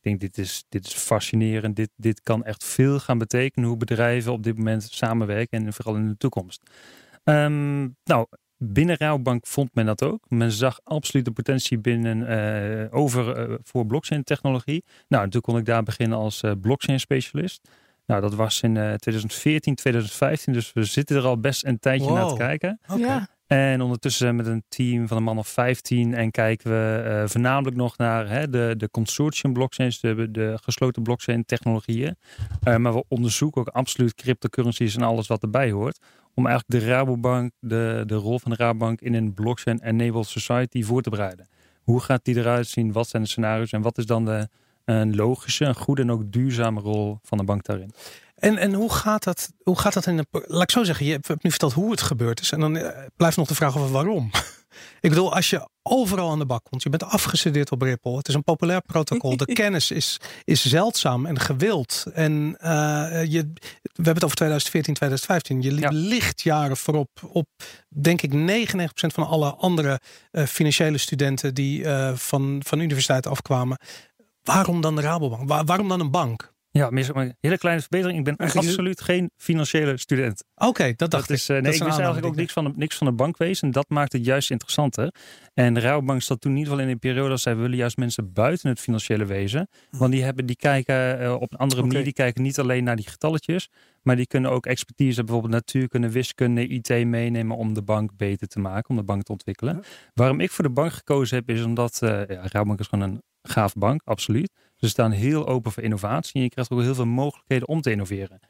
Speaker 4: denk, dit is, dit is fascinerend. Dit, dit kan echt veel gaan betekenen hoe bedrijven op dit moment samenwerken en vooral in de toekomst. Ehm, nou, binnen Rabobank vond men dat ook. Men zag absoluut de potentie binnen uh, over uh, voor blockchain technologie. Nou, toen kon ik daar beginnen als uh, blockchain specialist. Nou, dat was in 2014, 2015. Dus we zitten er al best een tijdje
Speaker 1: Wow.
Speaker 4: naar te kijken.
Speaker 3: Ja.
Speaker 4: En ondertussen met een team van een man of 15 en kijken we eh, voornamelijk nog naar hè, de, de consortium blockchains, de, de gesloten blockchain technologieën. Eh, maar we onderzoeken ook absoluut cryptocurrencies en alles wat erbij hoort. Om eigenlijk de Rabobank, de, de rol van de Rabobank in een blockchain-enabled society voor te bereiden. Hoe gaat die eruit zien? Wat zijn de scenario's? En wat is dan de een logische, een goede en ook duurzame rol van de bank daarin?
Speaker 1: En, en hoe, gaat dat, hoe gaat dat in de. Laat ik zo zeggen, je hebt nu verteld hoe het gebeurd is. En dan eh, blijft nog de vraag over waarom. ik bedoel, als je overal aan de bak komt, je bent afgestudeerd op Ripple, het is een populair protocol, de kennis is, is zeldzaam en gewild. En uh, je, we hebben het over 2014, 2015. Je
Speaker 4: Ja.
Speaker 1: ligt jaren voorop op, denk ik, 99% van alle andere uh, financiële studenten die uh, van, van universiteit afkwamen. Waarom dan de Rabobank? Waar, waarom dan een bank?
Speaker 4: Ja, maar een hele kleine verbetering. Ik ben
Speaker 2: Eigenlijk
Speaker 4: absoluut geen financiële student.
Speaker 1: Oké, dat
Speaker 4: Dat
Speaker 1: dacht
Speaker 4: is,
Speaker 1: ik.
Speaker 4: eh,
Speaker 1: Dat
Speaker 4: nee,
Speaker 1: is
Speaker 4: ik wist eigenlijk ook niks van, de, niks van de bankwezen. En dat maakt het juist interessanter. En de Rabobank zat toen in ieder geval in een periode dat zij willen juist mensen buiten het financiële wezen. Want die, hebben, die kijken eh, op een andere manier. Die kijken niet alleen naar die getalletjes. Maar die kunnen ook expertise, bijvoorbeeld natuurkunde, wiskunde, IT meenemen om de bank beter te maken. Om de bank te ontwikkelen.
Speaker 2: Ja.
Speaker 4: Waarom ik voor de bank gekozen heb, is omdat eh ja, Rabobank is gewoon een gaaf bank, absoluut. Ze staan heel open voor innovatie. En je krijgt ook heel veel mogelijkheden om te innoveren.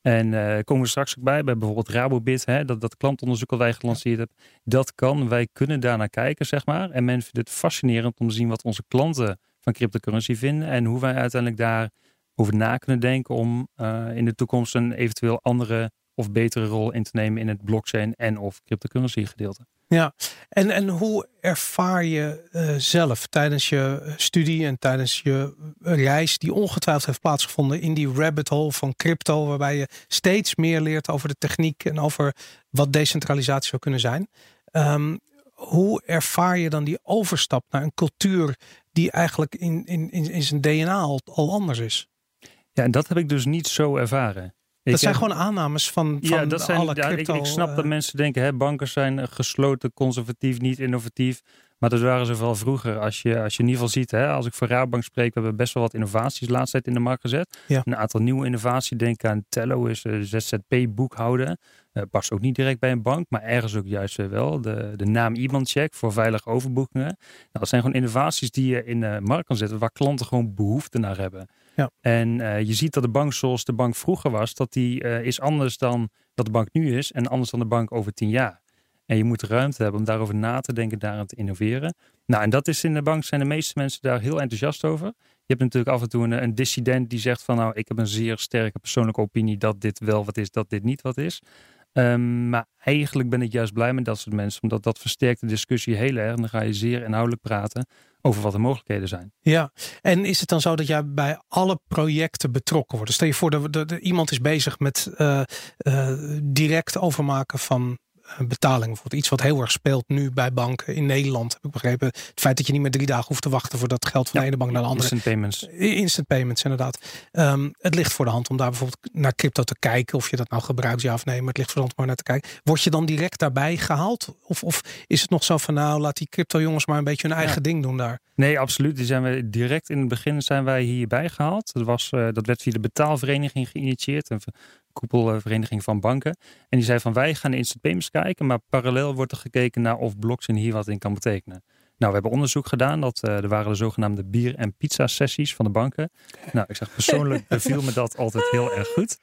Speaker 4: En eh komen we straks ook bij, bij bijvoorbeeld Rabobit, hè, dat, dat klantonderzoek wat wij gelanceerd hebben. Dat kan, wij kunnen daarnaar kijken, zeg maar. En men vindt het fascinerend om te zien wat onze klanten van cryptocurrency vinden. En hoe wij uiteindelijk daarover na kunnen denken om eh, in de toekomst een eventueel andere of betere rol in te nemen in het blockchain en of cryptocurrency gedeelte.
Speaker 1: Ja, en, en hoe ervaar je eh, zelf tijdens je eh, studie en tijdens je eh, reis, die ongetwijfeld heeft plaatsgevonden in die rabbit hole van crypto, waarbij je steeds meer leert over de techniek en over wat decentralisatie zou kunnen zijn. Ehm, hoe ervaar je dan die overstap naar een cultuur die eigenlijk in, in, in, in zijn DNA al, al anders is?
Speaker 4: Ja, en dat heb ik dus niet zo ervaren. Ik
Speaker 1: Dat zijn
Speaker 4: heb-
Speaker 1: gewoon aannames van, van
Speaker 4: ja, dat zijn,
Speaker 1: alle
Speaker 4: ja, ik,
Speaker 1: crypto.
Speaker 4: ik snap
Speaker 1: eh,
Speaker 4: dat mensen denken, hè, banken zijn eh, gesloten, conservatief, niet innovatief. Maar dat waren ze vooral vroeger. Als je, als je in ieder geval ziet, hè, als ik voor Rabobank spreek, we hebben best wel wat innovaties de laatste tijd in de markt gezet.
Speaker 1: Ja.
Speaker 4: Een aantal nieuwe innovaties. Denk aan Tello, is eh, ZZP boekhouden. Eh, past ook niet direct bij een bank, maar ergens ook juist weer wel. De, de naam IBAN-check voor veilige overboekingen. Nou, dat zijn gewoon innovaties die je in de markt kan zetten, waar klanten gewoon behoefte naar hebben.
Speaker 1: Ja.
Speaker 4: En eh, je ziet dat de bank zoals de bank vroeger was, dat die eh, is anders dan dat de bank nu is en anders dan de bank over tien jaar. En je moet ruimte hebben om daarover na te denken, daaraan te innoveren. Nou, en dat is in de bank, zijn de meeste mensen daar heel enthousiast over. Je hebt natuurlijk af en toe een, een dissident die zegt van nou, ik heb een zeer sterke persoonlijke opinie dat dit wel wat is, dat dit niet wat is. Ehm, maar eigenlijk ben ik juist blij met dat soort mensen, omdat dat versterkt de discussie heel erg. En dan ga je zeer inhoudelijk praten over wat de mogelijkheden zijn.
Speaker 1: Ja, en is het dan zo dat jij bij alle projecten betrokken wordt? Stel je voor dat iemand is bezig met eh, eh, direct overmaken van betaling. Bijvoorbeeld iets wat heel erg speelt nu bij banken in Nederland. Heb ik begrepen. Het feit dat je niet meer drie dagen hoeft te wachten voordat het geld van de ene bank naar de andere.
Speaker 4: Instant payments.
Speaker 1: Instant payments, inderdaad. Ehm, het ligt voor de hand om daar bijvoorbeeld naar crypto te kijken. Of je dat nou gebruikt, ja of nee. Maar het ligt voor de hand om maar naar te kijken. Word je dan direct daarbij gehaald? Of, of is het nog zo van nou, laat die crypto jongens maar een beetje hun eigen
Speaker 4: Ja.
Speaker 1: ding doen daar?
Speaker 4: Nee, absoluut. Die zijn we direct in het begin zijn wij hierbij gehaald. Dat, was, eh, dat werd via de betaalvereniging geïnitieerd. Een koepelvereniging van banken. En die zei van wij gaan de instant payments kijken. Maar parallel wordt er gekeken naar of blockchain hier wat in kan betekenen. Nou, we hebben onderzoek gedaan. Dat, eh, er waren de zogenaamde bier- en pizza sessies van de banken. Nou, ik zeg persoonlijk beviel me dat altijd heel erg goed.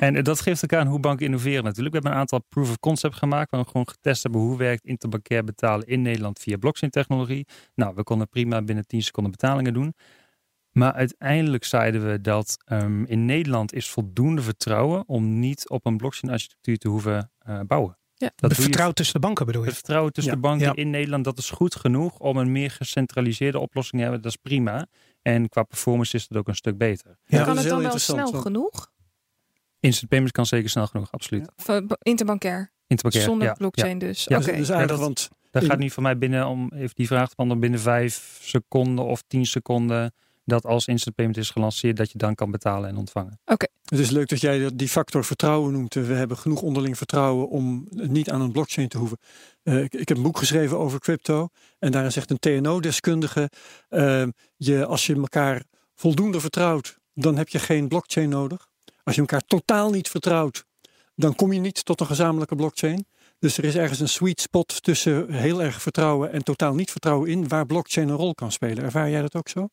Speaker 4: En eh, dat geeft ook aan hoe banken innoveren natuurlijk. We hebben een aantal proof of concept gemaakt. Waar we gewoon getest hebben hoe werkt interbankair betalen in Nederland via blockchain technologie. Nou, we konden prima binnen 10 seconden betalingen doen. Maar uiteindelijk zeiden we dat ehm, in Nederland is voldoende vertrouwen om niet op een blockchain architectuur te hoeven eh, bouwen.
Speaker 3: Ja.
Speaker 4: Dat
Speaker 1: Het
Speaker 4: doe je-
Speaker 1: vertrouwen tussen de banken bedoel je?
Speaker 4: het vertrouwen tussen
Speaker 2: Ja.
Speaker 4: de banken
Speaker 1: Ja.
Speaker 4: in Nederland, dat is goed genoeg om een meer gecentraliseerde oplossing te hebben. Dat is prima. En qua performance is het ook een stuk beter.
Speaker 1: Ja,
Speaker 3: kan het dan wel snel
Speaker 2: want-
Speaker 3: genoeg?
Speaker 4: Instant payments kan zeker snel genoeg, absoluut.
Speaker 3: Interbankair.
Speaker 4: Interbankair,
Speaker 3: Zonder
Speaker 4: ja,
Speaker 3: blockchain dus.
Speaker 4: Ja.
Speaker 2: Dus,
Speaker 4: dat-
Speaker 2: want
Speaker 4: Dat
Speaker 2: In-
Speaker 4: gaat nu voor mij binnen, om even die vraag te beantwoorden, binnen vijf seconden of tien seconden dat als instant payment is gelanceerd, dat je dan kan betalen en ontvangen.
Speaker 3: Oké.
Speaker 2: Het is leuk dat jij die factor vertrouwen noemt. We hebben genoeg onderling vertrouwen om niet aan een blockchain te hoeven. Uh, ik, heb een boek geschreven over crypto. En daarin zegt een TNO-deskundige: uh, je, als je elkaar voldoende vertrouwt, dan heb je geen blockchain nodig. Als je elkaar totaal niet vertrouwt, dan kom je niet tot een gezamenlijke blockchain. Dus er is ergens een sweet spot tussen heel erg vertrouwen en totaal niet vertrouwen in, waar blockchain een rol kan spelen. Ervaar jij dat ook zo?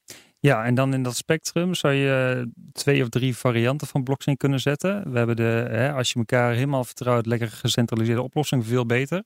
Speaker 4: Ja, en dan in dat spectrum zou je twee of drie varianten van blockchain kunnen zetten. We hebben de, hè, als je elkaar helemaal vertrouwt, lekker gecentraliseerde oplossing, veel beter. Op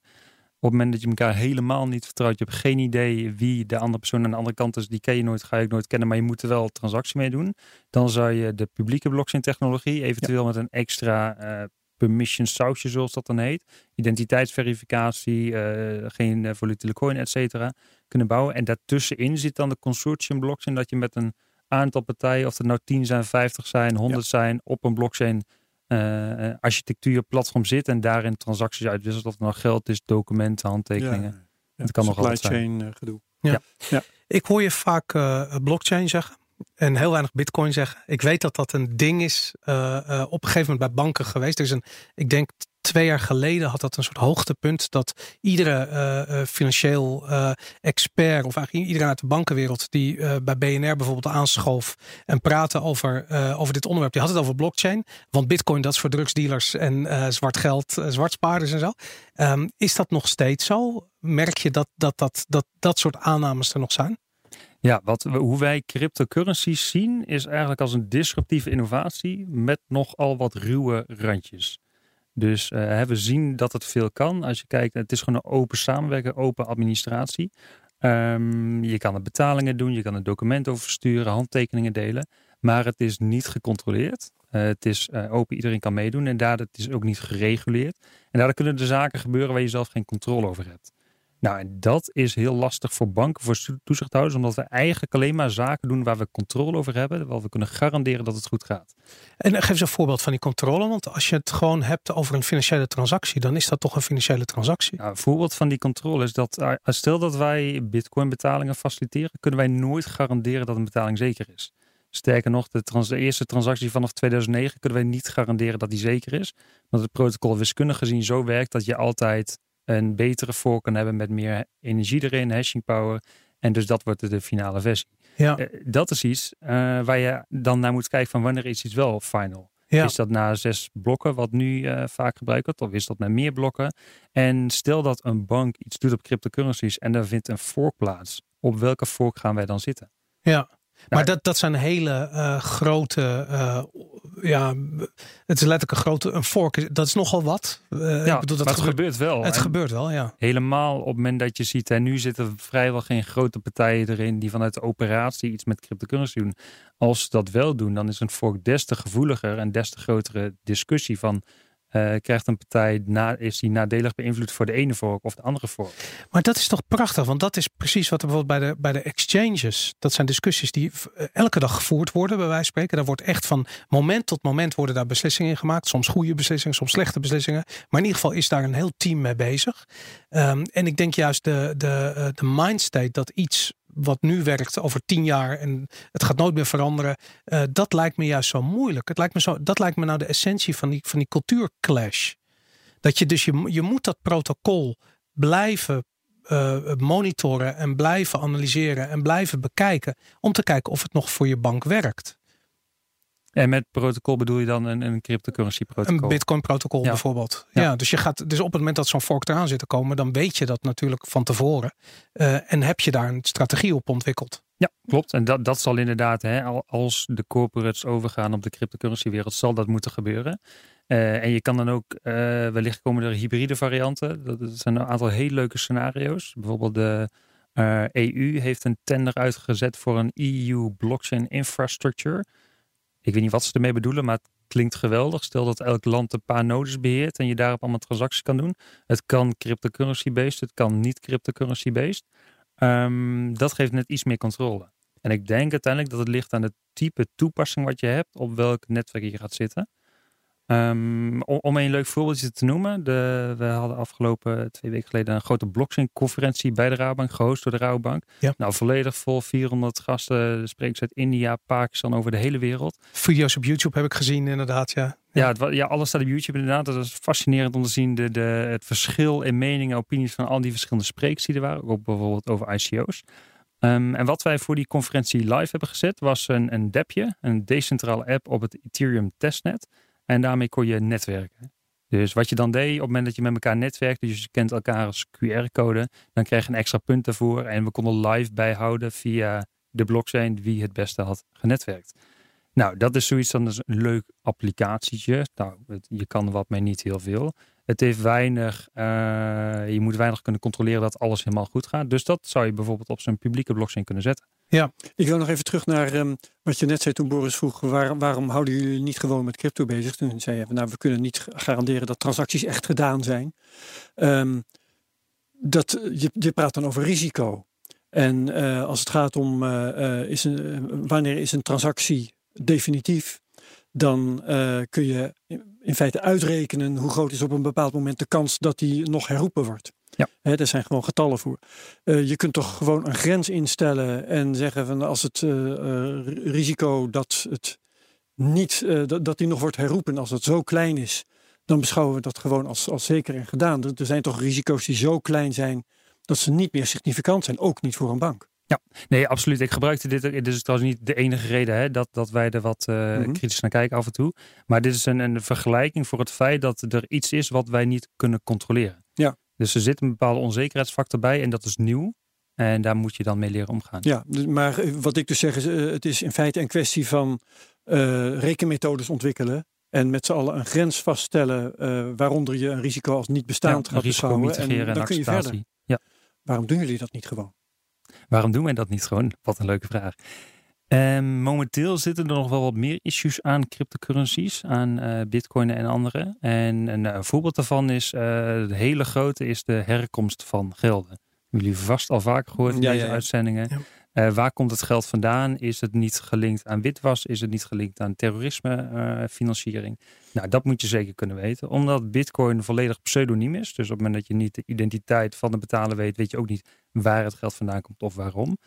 Speaker 4: het moment dat je elkaar helemaal niet vertrouwt, je hebt geen idee wie de andere persoon aan de andere kant is, die ken je nooit, ga je nooit kennen, maar je moet er wel transactie mee doen. Dan zou je de publieke blockchain technologie, eventueel met een extra uh, permission sausje zoals dat dan heet, identiteitsverificatie, uh, geen uh, volatiele coin, et cetera, kunnen bouwen. En daartussenin zit dan de consortium blockchain, dat je met een aantal partijen, of het nou 10 zijn, 50 zijn, 100 zijn, op een blockchain uh, architectuur platform zit en daarin transacties uitwisselt. Of het nou geld is, documenten, handtekeningen. Ja,
Speaker 2: ja. Het kan nog altijd chain zijn. gedoe.
Speaker 1: Ja. ja. Ik hoor je vaak blockchain zeggen en heel weinig bitcoin zeggen. Ik weet dat dat een ding is uh, op een gegeven moment bij banken geweest. Er is een, ik denk twee jaar geleden had dat een soort hoogtepunt dat iedere uh, financieel expert of eigenlijk iedereen uit de bankenwereld die bij BNR bijvoorbeeld aanschoof en praatte over, over dit onderwerp, die had het over blockchain. Want bitcoin dat is voor drugsdealers en zwart geld, zwartspaarders en zo. Um, is dat nog steeds zo? Merk je dat dat, dat, dat dat soort aannames er nog zijn?
Speaker 4: Ja, wat, hoe wij cryptocurrencies zien is eigenlijk als een disruptieve innovatie met nogal wat ruwe randjes. Dus uh, we zien dat het veel kan. Als je kijkt, het is gewoon een open samenwerking, open administratie. Um, je kan er betalingen doen, je kan er documenten over versturen, handtekeningen delen. Maar het is niet gecontroleerd. Uh, het is uh, open, iedereen kan meedoen. En daardoor het is ook niet gereguleerd. En daardoor kunnen er zaken gebeuren waar je zelf geen controle over hebt. Nou, en dat is heel lastig voor banken, voor toezichthouders, omdat we eigenlijk alleen maar zaken doen waar we controle over hebben, waar we kunnen garanderen dat het goed gaat.
Speaker 1: En geef eens een voorbeeld van die controle, want als je het gewoon hebt over een financiële transactie, dan is dat toch een financiële transactie?
Speaker 4: Nou, een voorbeeld van die controle is dat, eh, stel dat wij bitcoin betalingen faciliteren, kunnen wij nooit garanderen dat een betaling zeker is. Sterker nog, de, trans de, eerste transactie vanaf 2009 kunnen wij niet garanderen dat die zeker is. Want het protocol wiskundig gezien zo werkt dat je altijd een betere voor kan hebben met meer energie erin, hashing power. En dus dat wordt de finale versie. Ja. Uh, dat is iets uh, waar je dan naar moet kijken van wanneer is iets wel final. Ja. Is dat na zes blokken, wat nu uh, vaak gebruikt wordt, of is dat met meer blokken? En stel dat een bank iets doet op cryptocurrencies en er vindt een fork plaats. Op welke fork gaan wij dan zitten?
Speaker 1: Ja, maar dat, dat zijn hele grote, ja, het is letterlijk een grote, een fork, dat is nogal wat.
Speaker 4: Uh, ja, ik bedoel, dat maar het gebeurt, wel.
Speaker 1: Het gebeurt wel, ja.
Speaker 4: Helemaal op het moment dat je ziet, en nu zitten vrijwel geen grote partijen erin die vanuit de operatie iets met cryptocurrency doen. Als ze dat wel doen, dan is een fork des te gevoeliger en des te grotere discussie van uh, krijgt een partij, na, is die nadelig beïnvloed voor de ene vork of de andere vork.
Speaker 1: Maar dat is toch prachtig, want dat is precies wat er bijvoorbeeld bij de, bij de exchanges, dat zijn discussies die eh, elke dag gevoerd worden, bij wijze spreken. Daar wordt echt van moment tot moment worden daar beslissingen in gemaakt. Soms goede beslissingen, soms slechte beslissingen. Maar in ieder geval is daar een heel team mee bezig. Um, en ik denk juist de, de, uh, de mindstate dat iets wat nu werkt over tien jaar en het gaat nooit meer veranderen. Uh, dat lijkt me juist zo moeilijk. Het lijkt me zo, dat lijkt me nou de essentie van die, van die cultuurclash. Dat je dus je, je moet dat protocol blijven uh, monitoren en blijven analyseren en blijven bekijken. Om te kijken of het nog voor je bank werkt.
Speaker 4: En met protocol bedoel je dan een, een cryptocurrency protocol?
Speaker 1: Een bitcoin protocol bijvoorbeeld. Ja. dus je gaat dus op het moment dat zo'n fork eraan zit te komen, dan weet je dat natuurlijk van tevoren. Uh, en heb je daar een strategie op ontwikkeld.
Speaker 4: Ja, klopt. En dat, dat zal inderdaad, hè, als de corporates overgaan op de cryptocurrency wereld, zal dat moeten gebeuren. Uh, en je kan dan ook, uh, wellicht komen er hybride varianten. Dat, dat, zijn een aantal heel leuke scenario's. Bijvoorbeeld de EU heeft een tender uitgezet voor een EU blockchain infrastructure. Ik weet niet wat ze ermee bedoelen, maar het klinkt geweldig. Stel dat elk land een paar nodes beheert en je daarop allemaal transacties kan doen. Het kan cryptocurrency-based, het kan niet cryptocurrency-based. Um, dat geeft net iets meer controle. En ik denk uiteindelijk dat het ligt aan het type toepassing wat je hebt, op welk netwerk je gaat zitten. Um, om een leuk voorbeeldje te noemen. De, we hadden afgelopen twee weken geleden een grote blockchain-conferentie bij de Rabobank, gehost door de Rabobank.
Speaker 1: Ja.
Speaker 4: Nou, volledig vol 400 gasten, sprekers uit India, Pakistan, over de hele wereld.
Speaker 1: Video's op YouTube heb ik gezien, inderdaad, ja.
Speaker 4: Ja, het, ja, alles staat op YouTube inderdaad. Dat is fascinerend om te zien de, de, het verschil in meningen, opinies van al die verschillende sprekers die er waren. Ook bijvoorbeeld over ICO's. Um, en wat wij voor die conferentie live hebben gezet was een, een dAppje, een decentrale app op het Ethereum testnet. En daarmee kon je netwerken. Dus wat je dan deed op het moment dat je met elkaar netwerkt, dus je kent elkaar als QR-code, dan krijg je een extra punt daarvoor. En we konden live bijhouden via de blockchain wie het beste had genetwerkt. Nou, dat is zoiets dan is een leuk applicatietje. Nou, je kan wat mee niet heel veel. Het heeft weinig, uh, je moet weinig kunnen controleren dat alles helemaal goed gaat. Dus dat zou je bijvoorbeeld op zo'n publieke blockchain kunnen zetten.
Speaker 2: Ja, ik wil nog even terug naar um, wat je net zei toen Boris vroeg. Waar, waarom houden jullie niet gewoon met crypto bezig? Toen zei je, nou we kunnen niet garanderen dat transacties echt gedaan zijn. Um, dat, je, je praat dan over risico. En uh, als het gaat om uh, is een, wanneer is een transactie definitief, dan kun je in feite uitrekenen hoe groot is op een bepaald moment de kans dat die nog herroepen wordt.
Speaker 4: Ja.
Speaker 2: Daar zijn gewoon getallen voor. Uh, je kunt toch gewoon een grens instellen en zeggen van als het uh, risico dat het niet, dat, dat die nog wordt herroepen, als het zo klein is, dan beschouwen we dat gewoon als, als zeker en gedaan. Er zijn toch risico's die zo klein zijn dat ze niet meer significant zijn, ook niet voor een bank.
Speaker 4: Ja, nee, absoluut. Ik gebruikte dit. Dit is trouwens niet de enige reden hè, dat, dat wij er wat uh, mm -hmm. kritisch naar kijken af en toe. Maar dit is een, een vergelijking voor het feit dat er iets is wat wij niet kunnen controleren. Dus er zit een bepaalde onzekerheidsfactor bij en dat is nieuw. En daar moet je dan mee leren omgaan.
Speaker 2: Ja, maar wat ik dus zeg is, uh, het is in feite een kwestie van uh, rekenmethodes ontwikkelen. En met z'n allen een grens vaststellen waaronder je een risico als niet bestaand
Speaker 4: ja,
Speaker 2: gaat beschouwen. En dan
Speaker 4: en
Speaker 2: kun je verder.
Speaker 4: Ja.
Speaker 2: Waarom doen jullie dat niet gewoon?
Speaker 4: Waarom doen wij dat niet gewoon? Wat een leuke vraag. Um, momenteel zitten er nog wel wat meer issues aan cryptocurrencies, aan uh, bitcoin en andere. En een, een voorbeeld daarvan is, uh, de hele grote is de herkomst van gelden. Jullie vast al vaak gehoord in
Speaker 2: Ja,
Speaker 4: deze
Speaker 2: ja, ja.
Speaker 4: uitzendingen. Waar komt het geld vandaan? Is het niet gelinkt aan witwas? Is het niet gelinkt aan terrorisme financiering? Nou, dat moet je zeker kunnen weten. Omdat bitcoin volledig pseudoniem is. Dus op het moment dat je niet de identiteit van de betaler weet, weet je ook niet waar het geld vandaan komt of waarom.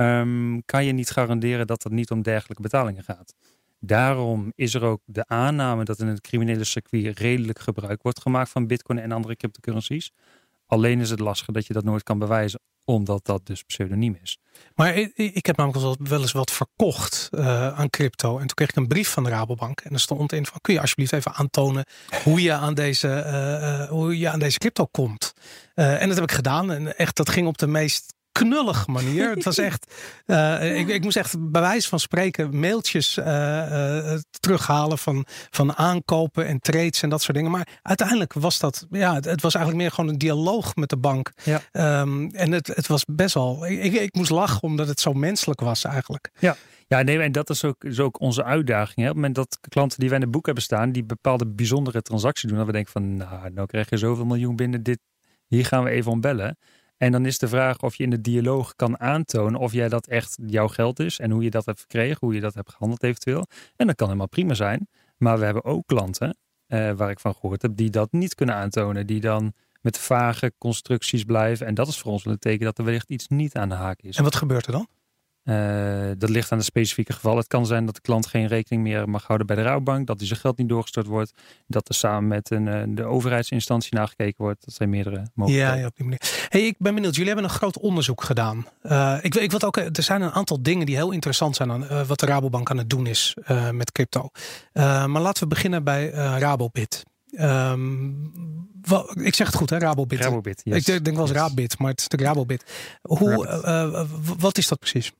Speaker 4: Um, kan je niet garanderen dat het niet om dergelijke betalingen gaat. Daarom is er ook de aanname dat in het criminele circuit redelijk gebruik wordt gemaakt van bitcoin en andere cryptocurrencies. Alleen is het lastig dat je dat nooit kan bewijzen, omdat dat dus pseudoniem is.
Speaker 1: Maar ik, heb namelijk wel, eens wat verkocht uh, aan crypto. En toen kreeg ik een brief van de Rabobank. En er stond in van, kun je alsjeblieft even aantonen hoe je aan deze, uh, uh, hoe je aan deze crypto komt. en dat heb ik gedaan. En echt, dat ging op de meest knullige manier. Het was echt, uh, ik, ik moest echt bij wijze van spreken mailtjes uh, uh, terughalen van, van aankopen en trades en dat soort dingen. Maar uiteindelijk was dat, ja, het, het was eigenlijk meer gewoon een dialoog met de bank.
Speaker 4: Ja.
Speaker 1: Um, en het, het was best wel, ik, ik moest lachen omdat het zo menselijk was eigenlijk.
Speaker 4: Ja. Ja, nee, en dat is ook, is ook onze uitdaging. Hè? Op het moment dat klanten die wij in het boek hebben staan, die bepaalde bijzondere transacties doen, dat we denken van, nou, nou krijg je zoveel miljoen binnen, dit, hier gaan we even om bellen. En dan is de vraag of je in de dialoog kan aantonen of jij dat echt jouw geld is en hoe je dat hebt verkregen, hoe je dat hebt gehandeld eventueel. En dat kan helemaal prima zijn. Maar we hebben ook klanten, uh, waar ik van gehoord heb, die dat niet kunnen aantonen. Die dan met vage constructies blijven. En dat is voor ons een teken dat er wellicht iets niet aan de haak is.
Speaker 1: En wat gebeurt er dan?
Speaker 4: Uh, dat ligt aan het specifieke geval. Het kan zijn dat de klant geen rekening meer mag houden bij de rouwbank. Dat hij zijn geld niet doorgestort wordt. Dat er samen met een, uh, de overheidsinstantie nagekeken wordt. Dat zijn meerdere mogelijkheden.
Speaker 1: Ja, ja op die manier. Hey, ik ben benieuwd. Jullie hebben een groot onderzoek gedaan. Uh, ik, ik wil ook, er zijn een aantal dingen die heel interessant zijn aan wat de Rabobank aan het doen is met crypto. maar laten we beginnen bij Rabobit. Um, wel, ik zeg het goed, hè? Rabobit.
Speaker 4: Rabobit yes.
Speaker 1: Ik denk wel eens
Speaker 4: yes.
Speaker 1: Rabit, maar het is de Rabobit. Hoe, wat is dat precies?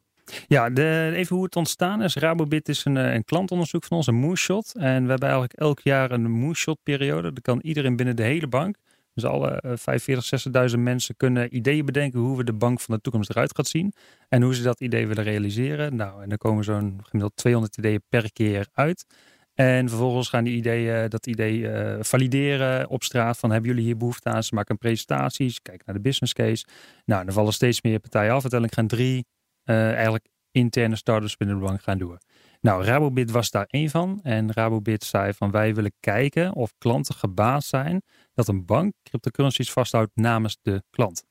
Speaker 4: Ja, even hoe het ontstaan is. Rabobit is een, een klantonderzoek van ons, een moonshot. En we hebben eigenlijk elk jaar een moonshot periode. Dan kan iedereen binnen de hele bank, dus alle 45, 60.000 mensen kunnen ideeën bedenken hoe we de bank van de toekomst eruit gaat zien. En hoe ze dat idee willen realiseren. Nou, en dan komen zo'n gemiddeld 200 ideeën per keer uit. En vervolgens gaan die ideeën, dat idee valideren op straat. Van hebben jullie hier behoefte aan? Ze maken presentaties, kijken naar de business case. Nou, dan vallen steeds meer partijen af. Uiteindelijk gaan drie eigenlijk interne startups binnen de bank gaan doen. Nou, Rabobit was daar één van. En Rabobit zei van wij willen kijken of klanten gebaasd zijn dat een bank cryptocurrencies vasthoudt namens de klant.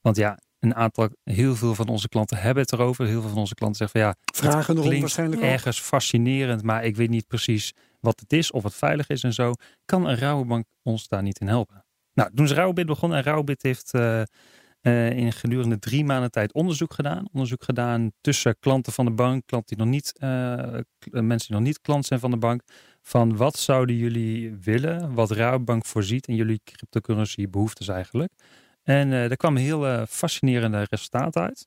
Speaker 4: Want ja, een aantal, heel veel van onze klanten hebben het erover. Heel veel van onze klanten zeggen van ja,
Speaker 2: vragen erom waarschijnlijk
Speaker 4: ergens fascinerend, maar ik weet niet precies wat het is of het veilig is en zo. Kan een Rabobank ons daar niet in helpen? Nou, toen is Raubit begonnen en Raubit heeft uh, uh, in gedurende drie maanden tijd onderzoek gedaan. Onderzoek gedaan tussen klanten van de bank, klanten die nog niet, uh, mensen die nog niet klant zijn van de bank. Van wat zouden jullie willen, wat Rabobank voorziet in jullie cryptocurrency behoeftes eigenlijk. En uh, er kwam heel fascinerende resultaten uit.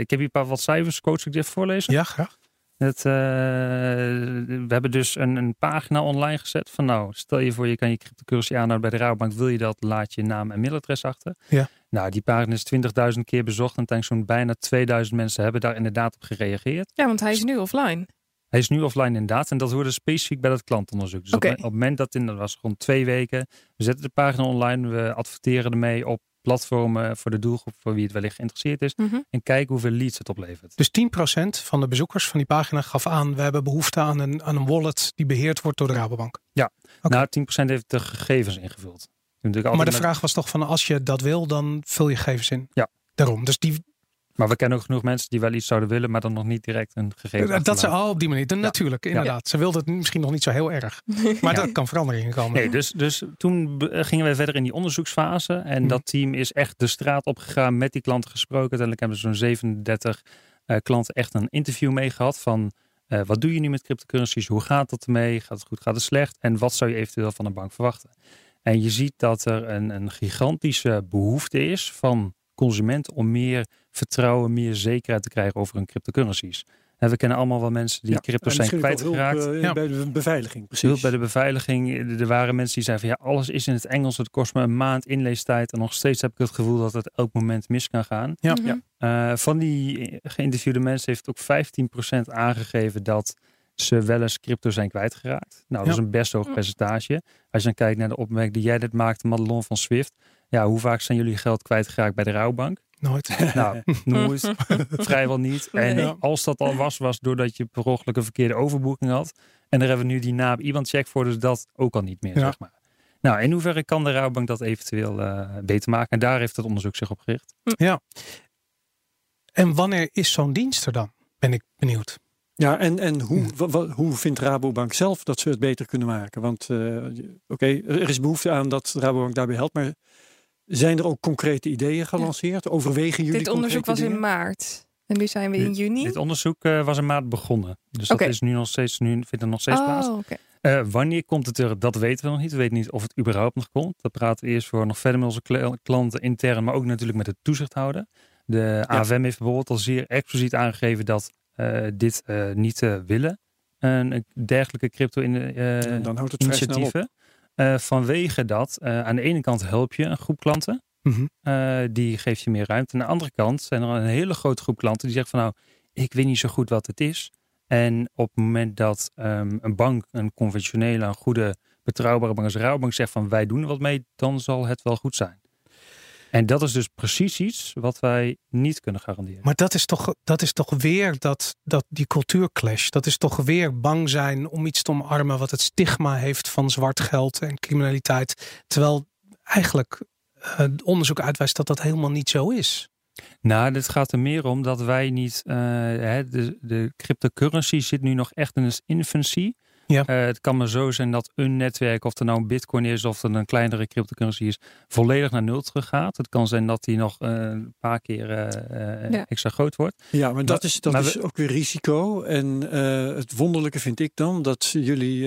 Speaker 4: Ik heb hier een paar wat cijfers, coach ik dit voorlezen.
Speaker 1: Ja, graag.
Speaker 4: Het, we hebben dus een, een, pagina online gezet van nou, stel je voor je kan je cryptocurrency aanhouden bij de Rabobank. Wil je dat, laat je naam en mailadres achter.
Speaker 1: Ja.
Speaker 4: Nou, die pagina is 20.000 keer bezocht en denk zo'n bijna 2000 mensen hebben daar inderdaad op gereageerd.
Speaker 3: Ja, want hij is nu offline.
Speaker 4: Hij is nu offline inderdaad. En dat hoorde specifiek bij dat klantonderzoek. Dus
Speaker 3: okay.
Speaker 4: op, op, het moment dat in, dat was rond twee weken. We zetten de pagina online. We adverteren ermee op platformen voor de doelgroep voor wie het wellicht geïnteresseerd is.
Speaker 3: Mm -hmm.
Speaker 4: En kijken hoeveel leads het oplevert.
Speaker 1: Dus 10% van de bezoekers van die pagina gaf aan, we hebben behoefte aan een, aan een wallet die beheerd wordt door de Rabobank.
Speaker 4: Ja, okay. nou 10% heeft de gegevens ingevuld.
Speaker 1: Maar de met... vraag was toch van als je dat wil, dan vul je gegevens in.
Speaker 4: Ja.
Speaker 1: Daarom. Dus die,
Speaker 4: maar we kennen ook genoeg mensen die wel iets zouden willen, maar dan nog niet direct een gegeven.
Speaker 1: Dat ze al op die manier. Dan, ja. Natuurlijk, inderdaad. Ja. Ze wilde het misschien nog niet zo heel erg. Maar ja. dat kan verandering in komen.
Speaker 4: Nee, dus, dus toen gingen wij verder in die onderzoeksfase. En mm. dat team is echt de straat opgegaan, met die klanten gesproken. Uiteindelijk hebben we zo'n 37 uh, klanten echt een interview mee gehad van uh, wat doe je nu met cryptocurrencies? Hoe gaat dat ermee? Gaat het goed? Gaat het slecht? En wat zou je eventueel van een bank verwachten? En je ziet dat er een, een gigantische behoefte is van consumenten om meer vertrouwen, meer zekerheid te krijgen over hun cryptocurrencies. En we kennen allemaal wel mensen die ja, crypto zijn kwijtgeraakt.
Speaker 2: Uh, ja. Bij de beveiliging, precies.
Speaker 4: Hulp bij de beveiliging. Er waren mensen die zeiden van ja, alles is in het Engels. Het kost me een maand inleestijd. En nog steeds heb ik het gevoel dat het elk moment mis kan gaan.
Speaker 1: Ja.
Speaker 3: Mhm.
Speaker 4: ja. Uh, van die geïnterviewde mensen heeft ook 15% aangegeven dat ze wel eens crypto zijn kwijtgeraakt. Nou, dat is een best hoog percentage. Als je dan kijkt naar de opmerking die jij net maakte, Madelon van Swift. Ja, hoe vaak zijn jullie geld kwijtgeraakt bij de rouwbank?
Speaker 1: Nooit.
Speaker 4: Nou, nooit. Vrijwel niet. En nee. als dat al was, was doordat je per ongeluk een verkeerde overboeking had. En daar hebben we nu die naam iemand check voor, dus dat ook al niet meer,
Speaker 1: ja.
Speaker 4: zeg maar. Nou, in hoeverre kan de rouwbank dat eventueel uh, beter maken? En daar heeft het onderzoek zich op gericht.
Speaker 1: Ja. En wanneer is zo'n dienst er dan? Ben ik benieuwd.
Speaker 2: Ja, en, en hoe, hoe vindt Rabobank zelf dat ze het beter kunnen maken? Want uh, oké, okay, er is behoefte aan dat Rabobank daarbij helpt, maar zijn er ook concrete ideeën gelanceerd? Ja. Overwegen jullie
Speaker 3: Dit onderzoek was
Speaker 2: dingen?
Speaker 3: in maart. En nu zijn we in juni.
Speaker 4: Dit onderzoek uh, was in maart begonnen. Dus okay. dat is nu nog steeds, nu vindt er nog steeds
Speaker 3: oh,
Speaker 4: plaats.
Speaker 3: Okay.
Speaker 4: Uh, wanneer komt het er? Dat weten we nog niet. We weten niet of het überhaupt nog komt. Dat praten we eerst voor nog verder met onze klanten intern, maar ook natuurlijk met de toezichthouder. De ja. AFM heeft bijvoorbeeld al zeer expliciet aangegeven dat uh, dit niet willen. Een dergelijke crypto in,
Speaker 2: dan houdt het
Speaker 4: initiatieven. Uh, vanwege dat uh, aan de ene kant help je een groep klanten.
Speaker 1: Mm -hmm.
Speaker 4: uh, die geeft je meer ruimte. Aan de andere kant zijn er een hele grote groep klanten die zegt van nou, ik weet niet zo goed wat het is. En op het moment dat um, een bank, een conventionele, een goede, betrouwbare bank als Rabobank zegt van wij doen er wat mee, dan zal het wel goed zijn. En dat is dus precies iets wat wij niet kunnen garanderen.
Speaker 1: Maar dat is toch, dat is toch weer dat, dat, die cultuurclash. Dat is toch weer bang zijn om iets te omarmen wat het stigma heeft van zwart geld en criminaliteit. Terwijl eigenlijk uh, onderzoek uitwijst dat dat helemaal niet zo is.
Speaker 4: Nou, dit gaat er meer om dat wij niet. Uh, hè, de, de cryptocurrency zit nu nog echt in een infancy.
Speaker 1: Ja.
Speaker 4: Uh, het kan maar zo zijn dat een netwerk, of er nou een bitcoin is of er een kleinere cryptocurrency is, volledig naar nul terug gaat. Het kan zijn dat die nog uh, een paar keer uh, ja. extra groot wordt.
Speaker 2: Ja, maar dat is, dat maar is we, ook weer risico. En het wonderlijke vind ik dan dat jullie,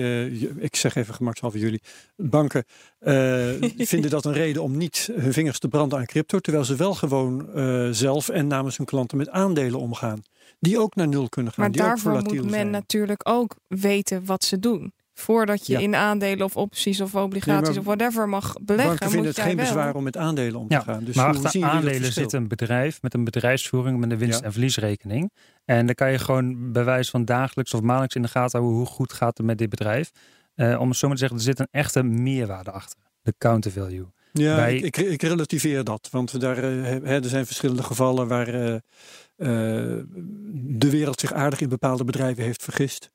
Speaker 2: ik zeg even gemakshalve jullie, banken vinden dat een reden om niet hun vingers te branden aan crypto, terwijl ze wel gewoon zelf en namens hun klanten met aandelen omgaan die ook naar nul kunnen gaan.
Speaker 3: Maar
Speaker 2: die
Speaker 3: daarvoor
Speaker 2: ook
Speaker 3: moet men
Speaker 2: zijn.
Speaker 3: natuurlijk ook weten wat ze doen. Voordat je
Speaker 2: Ja.
Speaker 3: in aandelen of opties of obligaties
Speaker 2: Nee,
Speaker 3: of whatever mag beleggen,
Speaker 2: vinden
Speaker 3: moet
Speaker 2: het geen
Speaker 3: wel.
Speaker 2: bezwaar om met aandelen om te
Speaker 4: Ja,
Speaker 2: gaan. Dus
Speaker 4: maar
Speaker 2: hoe
Speaker 4: achter aandelen zit een bedrijf met een bedrijfsvoering met een winst-
Speaker 2: Ja.
Speaker 4: en verliesrekening. En dan kan je gewoon bij wijze van dagelijks of maandelijks in de gaten houden hoe goed gaat het met dit bedrijf. Eh, om het zo maar te zeggen, er zit een echte meerwaarde achter. De counter value.
Speaker 2: Ja, ik, ik, ik relativeer dat. Want daar, eh, hè, er zijn verschillende gevallen waar, eh, de wereld zich aardig in bepaalde bedrijven heeft vergist.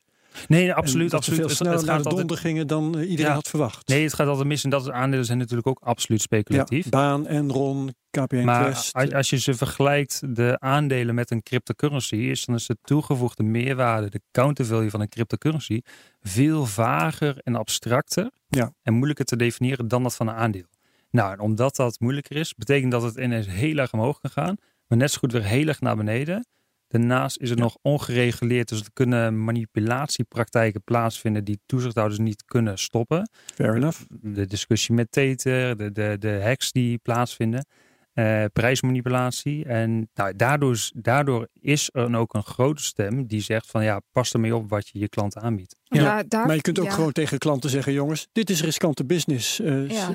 Speaker 4: Nee, absoluut. absoluut.
Speaker 2: veel sneller
Speaker 4: het,
Speaker 2: naar
Speaker 4: gaat
Speaker 2: de
Speaker 4: altijd,
Speaker 2: donder gingen dan eh, iedereen
Speaker 4: Ja.
Speaker 2: had verwacht.
Speaker 4: nee, het gaat altijd mis. En dat soort aandelen zijn natuurlijk ook absoluut speculatief.
Speaker 2: Ja, Baan, Enron, KPN
Speaker 4: Maar
Speaker 2: Quest.
Speaker 4: als, als je ze vergelijkt, de aandelen met een cryptocurrency, is dan is de toegevoegde meerwaarde, de counter value van een cryptocurrency, veel vager en abstracter
Speaker 2: Ja.
Speaker 4: en moeilijker te definiëren dan dat van een aandeel. Nou, en omdat dat moeilijker is, betekent dat het ineens heel erg omhoog kan gaan, maar net zo goed weer heel erg naar beneden. Daarnaast is het nog ongereguleerd, dus er kunnen manipulatiepraktijken plaatsvinden die toezichthouders niet kunnen stoppen
Speaker 2: Fair enough.
Speaker 4: de discussie met Tether, de, de, de hacks die plaatsvinden, eh, prijsmanipulatie. En nou, daardoor, is- daardoor is er dan ook een grote stem die zegt van ja, pas ermee op wat je je klant aanbiedt.
Speaker 2: Ja,
Speaker 3: daar-
Speaker 2: Maar je kunt ook
Speaker 3: ja.
Speaker 2: gewoon tegen klanten zeggen: jongens, dit is riskante business. Eh,
Speaker 3: Ja.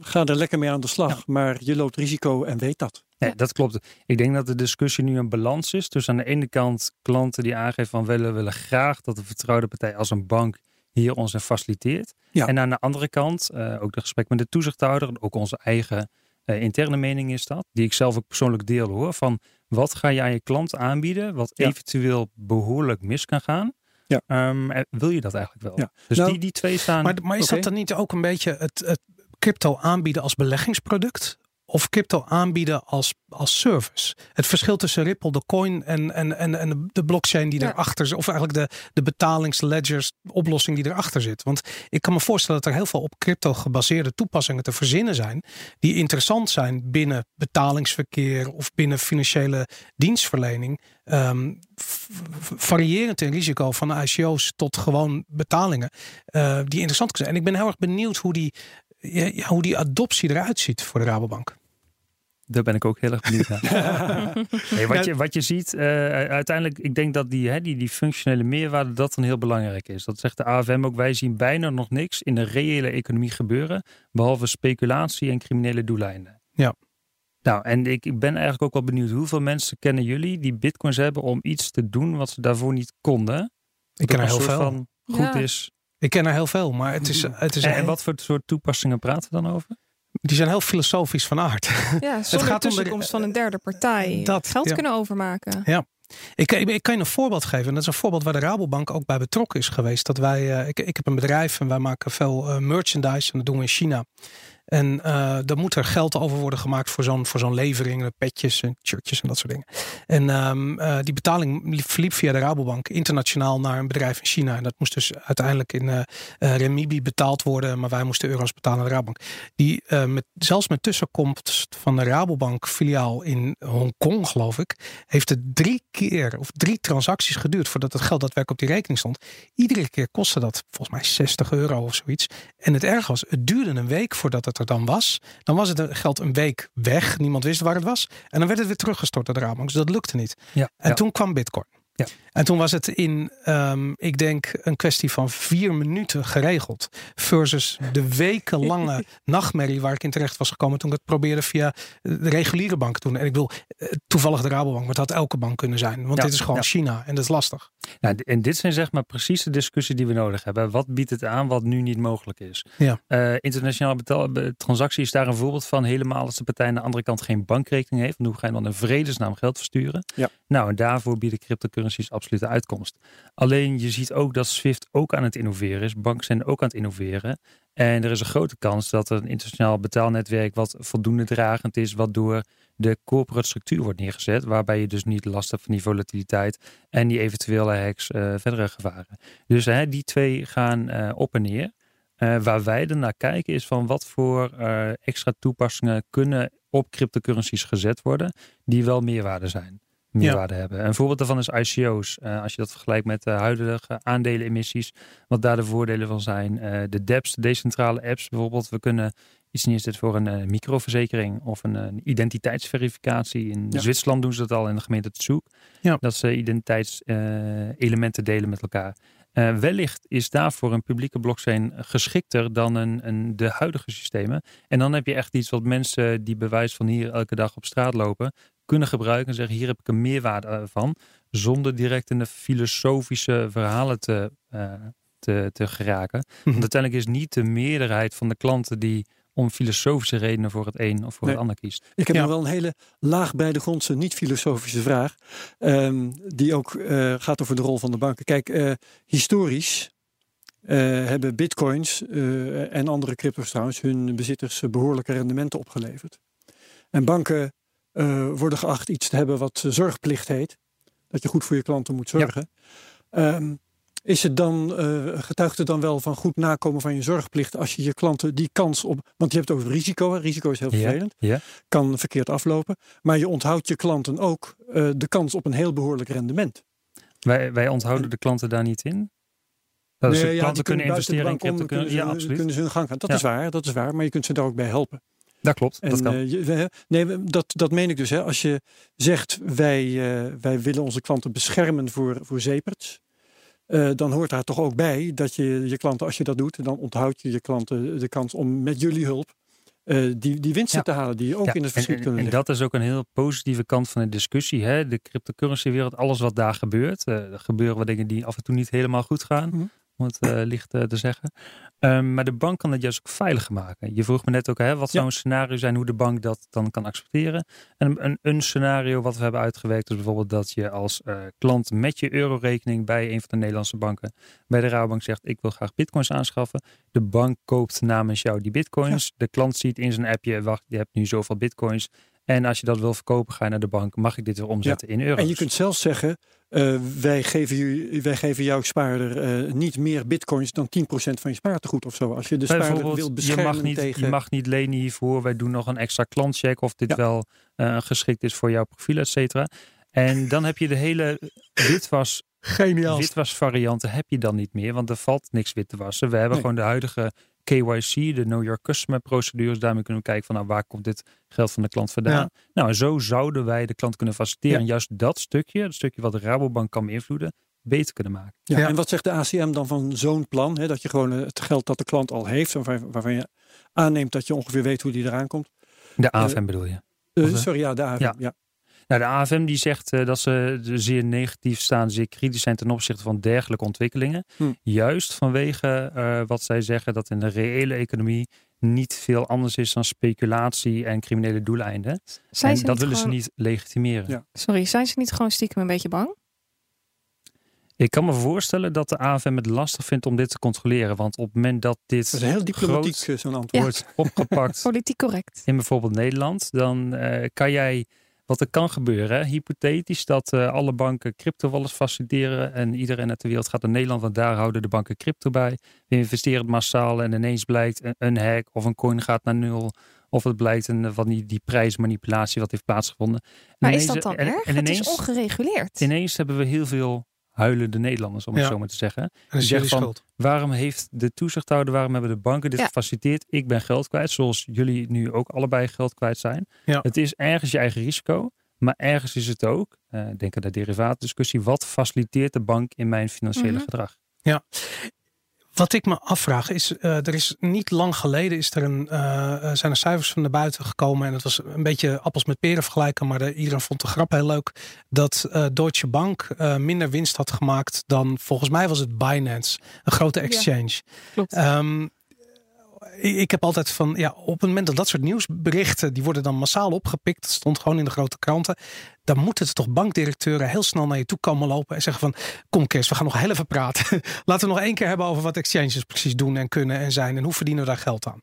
Speaker 2: Ga er lekker mee aan de slag. Maar je loopt risico en weet dat.
Speaker 4: Nee, dat klopt. Ik denk dat de discussie nu een balans is. Dus aan de ene kant klanten die aangeven van willen, willen graag dat de vertrouwde partij als een bank hier ons in faciliteert.
Speaker 2: Ja.
Speaker 4: En aan de andere kant eh, ook de gesprek met de toezichthouder. Ook onze eigen interne mening is dat. Die ik zelf ook persoonlijk deel hoor. Van wat ga je aan je klant aanbieden wat
Speaker 2: Ja.
Speaker 4: eventueel behoorlijk mis kan gaan.
Speaker 2: Ja.
Speaker 4: Ehm, wil je dat eigenlijk wel?
Speaker 2: Ja.
Speaker 4: Dus
Speaker 2: Nou,
Speaker 4: die, die twee staan.
Speaker 1: Maar, maar is dat dan niet ook een beetje het, het crypto aanbieden als beleggingsproduct? Of crypto aanbieden als, als service? Het verschil tussen Ripple, de coin en, en, en, en de- blockchain die
Speaker 3: Ja.
Speaker 1: erachter zit. Of eigenlijk de, de betalingsledgers oplossing die erachter zit. Want ik kan me voorstellen dat er heel veel op crypto gebaseerde toepassingen te verzinnen zijn. Die interessant zijn binnen betalingsverkeer of binnen financiële dienstverlening. Ehm, variërend in risico van ICO's tot gewoon betalingen. eh, die interessant kunnen zijn. En ik ben heel erg benieuwd hoe die, ja, hoe die adoptie eruit ziet voor de Rabobank.
Speaker 4: Daar ben ik ook heel erg benieuwd naar. Nee, wat, je, wat je ziet, eh, uiteindelijk, ik denk dat die, hè, die, die functionele meerwaarde, dat dan heel belangrijk is. Dat zegt de AFM ook, wij zien bijna nog niks in de reële economie gebeuren, behalve speculatie en criminele doeleinden.
Speaker 1: Ja.
Speaker 4: Nou, en ik, ik ben eigenlijk ook wel benieuwd, hoeveel mensen kennen jullie die bitcoins hebben om iets te doen wat ze daarvoor niet konden?
Speaker 1: Ik ken er heel veel.
Speaker 4: van goed
Speaker 3: Ja.
Speaker 4: is.
Speaker 1: Ik ken er heel veel, maar het is, het is
Speaker 4: En, en wat voor soort toepassingen praten we dan over?
Speaker 1: Die zijn heel filosofisch van aard.
Speaker 3: Ja, zonder
Speaker 1: gaat om de-
Speaker 3: tussenkomst van een derde partij
Speaker 1: Dat,
Speaker 3: geld
Speaker 1: ja.
Speaker 3: kunnen overmaken.
Speaker 1: Ik, ik, ik kan je een voorbeeld geven. En dat is een voorbeeld waar de Rabobank ook bij betrokken is geweest. Dat wij, eh, ik, ik heb een bedrijf en wij maken veel eh, merchandise. En dat doen we in China. En eh daar moet er geld over worden gemaakt voor zo'n voor zo'n levering. Petjes en shirtjes en dat soort dingen. En ehm, eh, die betaling liep- verliep via de Rabobank internationaal naar een bedrijf in China. En dat moest dus uiteindelijk in eh, renminbi betaald worden. Maar wij moesten euro's betalen aan de Rabobank. Die met, zelfs met tussenkomst van de Rabobank filiaal in Hongkong geloof ik. Heeft het drie keer of drie transacties geduurd voordat het geld daadwerkelijk op die rekening stond. Iedere keer kostte dat volgens mij 60 euro of zoiets. En het erg was, het duurde een week voordat het er dan was. Dan was het geld een week weg. Niemand wist waar het was. En dan werd het weer teruggestort door de Rabobank. Dus dat lukte niet.
Speaker 4: Ja,
Speaker 1: En
Speaker 4: ja.
Speaker 1: toen kwam Bitcoin.
Speaker 4: Ja.
Speaker 1: En toen was het in, ehm, ik denk, een kwestie van vier minuten geregeld. Versus de wekenlange nachtmerrie waar ik in terecht was gekomen toen ik het probeerde via de reguliere bank te doen. En ik wil toevallig de Rabobank, maar het had elke bank kunnen zijn. Want
Speaker 4: Ja,
Speaker 1: dit is gewoon
Speaker 4: ja.
Speaker 1: China en dat is lastig.
Speaker 4: Nou, en dit zijn zeg maar precies de discussie die we nodig hebben. Wat biedt het aan wat nu niet mogelijk is?
Speaker 1: Ja.
Speaker 4: Eh, internationale betaal- be- transactie is daar een voorbeeld van. Helemaal als de partij aan de andere kant geen bankrekening heeft. Want hoe ga je dan in vredesnaam geld versturen?
Speaker 2: Ja.
Speaker 4: Nou, en daarvoor bieden cryptocurrencies absoluut de uitkomst. Alleen je ziet ook dat SWIFT ook aan het innoveren is. Banken zijn ook aan het innoveren. En er is een grote kans dat er een internationaal betaalnetwerk wat voldoende dragend is, wat door de corporate structuur wordt neergezet, waarbij je dus niet last hebt van die volatiliteit en die eventuele hacks, eh, verdere gevaren. Dus hè, die twee gaan eh, op en neer. Eh, waar wij er naar kijken is van wat voor extra toepassingen kunnen op cryptocurrencies gezet worden, die wel meerwaarde zijn. Meerwaarde hebben. Een voorbeeld daarvan is ICO's. Eh, als je dat vergelijkt met de huidige aandelenemissies, wat daar de voordelen van zijn. Eh, de DApps, de decentrale apps bijvoorbeeld. We kunnen iets neerzetten voor een eh, microverzekering of een, eh, identiteitsverificatie. In
Speaker 2: Ja.
Speaker 4: Zwitserland doen ze dat al in de gemeente.
Speaker 1: Ja.
Speaker 4: Dat ze identiteitselementen delen met elkaar. Eh, wellicht is daarvoor een publieke blockchain geschikter dan een, een, de huidige systemen. En dan heb je echt iets wat mensen die bewijs van hier elke dag op straat lopen, kunnen gebruiken en zeggen: hier heb ik een meerwaarde eh, van. Zonder direct in de filosofische verhalen te, eh, te, te geraken.
Speaker 1: Mhm.
Speaker 4: Want uiteindelijk is niet de meerderheid van de klanten die om filosofische redenen voor het een of voor
Speaker 2: Nee.
Speaker 4: het ander kiest.
Speaker 2: Ik heb
Speaker 1: Ja.
Speaker 2: nog wel een hele laag bij de grondse, niet-filosofische vraag. ehm, die ook eh, gaat over de rol van de banken. Kijk, eh, historisch eh, hebben bitcoins eh, en andere crypto's trouwens hun bezitters eh, behoorlijke rendementen opgeleverd. En banken eh, worden geacht iets te hebben wat zorgplicht heet. Dat je goed voor je klanten moet zorgen. Ehm, is het dan, eh, getuigt het dan wel van goed nakomen van je zorgplicht als je je klanten die kans op. Want je hebt het over risico. hè. Risico is heel vervelend
Speaker 4: Ja?
Speaker 2: kan verkeerd aflopen. Maar je onthoudt je klanten ook eh, de kans op een heel behoorlijk rendement.
Speaker 4: Wij, wij onthouden de klanten daar niet in. Dat
Speaker 2: Nee,
Speaker 4: ze
Speaker 2: ja,
Speaker 4: klanten kunnen investeren in crypto.
Speaker 2: kunnen ze,
Speaker 4: Ja, absoluut.
Speaker 2: kunnen ze hun gang gaan. Dat is waar, dat is waar. Maar je kunt ze daar ook bij helpen.
Speaker 4: Dat klopt.
Speaker 2: En,
Speaker 4: dat kan.
Speaker 2: eh, je- we- nee, dat, dat meen ik dus. Hè. Als je zegt wij, eh, wij willen onze klanten beschermen voor, voor zeeperts. eh, dan hoort daar toch ook bij dat je je klanten, als je dat doet, dan onthoud je je klanten de kans om met jullie hulp eh, die, die winsten
Speaker 4: Ja.
Speaker 2: te halen die ook
Speaker 4: Ja,
Speaker 2: in het
Speaker 4: en,
Speaker 2: verschiet
Speaker 4: en-
Speaker 2: kunnen
Speaker 4: en
Speaker 2: liggen.
Speaker 4: dat is ook een heel positieve kant van de discussie. Hè? De cryptocurrency wereld, alles wat daar gebeurt. er gebeuren wat dingen die af en toe niet helemaal goed gaan.
Speaker 2: Mhm.
Speaker 4: Om het eh, licht te zeggen. Ehm, maar de bank kan het juist ook veiliger maken. Je vroeg me net ook, hè, wat zou
Speaker 2: Ja.
Speaker 4: een scenario zijn hoe de bank dat dan kan accepteren. En een, een scenario wat we hebben uitgewerkt is bijvoorbeeld dat je als eh, klant met je eurorekening bij een van de Nederlandse banken bij de Rabobank zegt ik wil graag bitcoins aanschaffen. De bank koopt namens jou die bitcoins. De klant ziet in zijn appje, wacht, je hebt nu zoveel bitcoins. En als je dat wil verkopen, ga je naar de bank. Mag ik dit weer omzetten in euro's?
Speaker 2: En je kunt zelfs zeggen, eh, wij, geven ju- wij geven jouw spaarder eh, niet meer bitcoins dan 10% van je spaartegoed of zo. Als je de spaarder
Speaker 4: Bijvoorbeeld,
Speaker 2: wil
Speaker 4: je
Speaker 2: beschermen
Speaker 4: mag, niet,
Speaker 2: tegen...
Speaker 4: je mag niet lenen hiervoor. Wij doen nog een extra klantcheck of dit
Speaker 2: Ja.
Speaker 4: wel eh, geschikt is voor jouw profiel, et cetera. En dan heb je de hele witwas,
Speaker 1: Geniaal.
Speaker 4: witwas varianten heb je dan niet meer, want er valt niks wit te wassen. We hebben
Speaker 2: Nee.
Speaker 4: gewoon de huidige KYC, de Know Your Customer procedures. Daarmee kunnen we kijken van nou, waar komt dit geld van de klant vandaan.
Speaker 1: Ja.
Speaker 4: Nou, en zo zouden wij de klant kunnen faciliteren.
Speaker 2: Ja.
Speaker 4: En juist dat stukje, het stukje wat de Rabobank kan beïnvloeden, beter kunnen maken.
Speaker 2: Ja,
Speaker 1: Ja.
Speaker 2: En wat zegt de ACM dan van zo'n plan? Hè, dat je gewoon eh, het geld dat de klant al heeft, waarvan, waarvan je aanneemt dat je ongeveer weet hoe die eraan komt.
Speaker 4: De AFM bedoel je?
Speaker 2: Eh,
Speaker 4: eh,
Speaker 2: sorry, ja, de AFM.
Speaker 4: ja. Nou, de AFM die zegt eh, dat ze zeer negatief staan, zeer kritisch zijn ten opzichte van dergelijke ontwikkelingen.
Speaker 2: Hm.
Speaker 4: Juist vanwege eh, wat zij zeggen dat in de reële economie niet veel anders is dan speculatie en criminele doeleinden.
Speaker 3: Zijn
Speaker 4: en dat willen ze niet legitimeren.
Speaker 2: Ja.
Speaker 3: Sorry, zijn ze niet gewoon stiekem een beetje bang?
Speaker 4: Ik kan me voorstellen dat de AFM het lastig vindt om dit te controleren. Want op het moment dat dit
Speaker 2: Dat is heel diplomatiek eh, zo'n antwoord.
Speaker 4: wordt opgepakt
Speaker 3: Politiek correct.
Speaker 4: in bijvoorbeeld Nederland, dan kan jij, wat er kan gebeuren, hè, hypothetisch, dat eh, alle banken crypto-wallets faciliteren en iedereen uit de wereld gaat naar Nederland, want daar houden de banken crypto bij. We investeren het massaal en ineens blijkt een, een hack of een coin gaat naar nul. Of het blijkt een, van die, die prijsmanipulatie wat heeft plaatsgevonden. En
Speaker 3: Maar is dat dan
Speaker 4: en-
Speaker 3: erg?
Speaker 4: En
Speaker 3: het
Speaker 4: ineens,
Speaker 3: is ongereguleerd.
Speaker 4: ineens hebben we heel veel huilende Nederlanders, om het
Speaker 1: Ja.
Speaker 4: zo maar te zeggen.
Speaker 1: En dat is
Speaker 4: zeg
Speaker 1: jullie
Speaker 4: van-
Speaker 1: schuld.
Speaker 4: Waarom heeft de toezichthouder, waarom hebben de banken dit
Speaker 3: Ja.
Speaker 4: gefaciliteerd? Ik ben geld kwijt, zoals jullie nu ook allebei geld kwijt zijn.
Speaker 1: Ja.
Speaker 4: Het is ergens je eigen risico, maar ergens is het ook, eh, denk aan de derivaatdiscussie, wat faciliteert de bank in mijn financiële
Speaker 3: Mhm.
Speaker 4: gedrag?
Speaker 1: Wat ik me afvraag is, eh, er is niet lang geleden is er een, eh, zijn er cijfers van naar buiten gekomen en het was een beetje appels met peren vergelijken, maar de, iedereen vond de grap heel leuk dat Deutsche Bank minder winst had gemaakt dan volgens mij was het Binance, een grote
Speaker 3: Ja.
Speaker 1: exchange.
Speaker 3: Klopt.
Speaker 1: Ehm, ik ik heb altijd van, ja, op het moment dat dat soort nieuwsberichten, die worden dan massaal opgepikt, dat stond gewoon in de grote kranten, dan moeten het toch bankdirecteuren heel snel naar je toe komen lopen en zeggen van, kom Kees, we gaan nog heel even praten. Laten we nog één keer hebben over wat exchanges precies doen en kunnen en zijn en hoe verdienen we daar geld aan.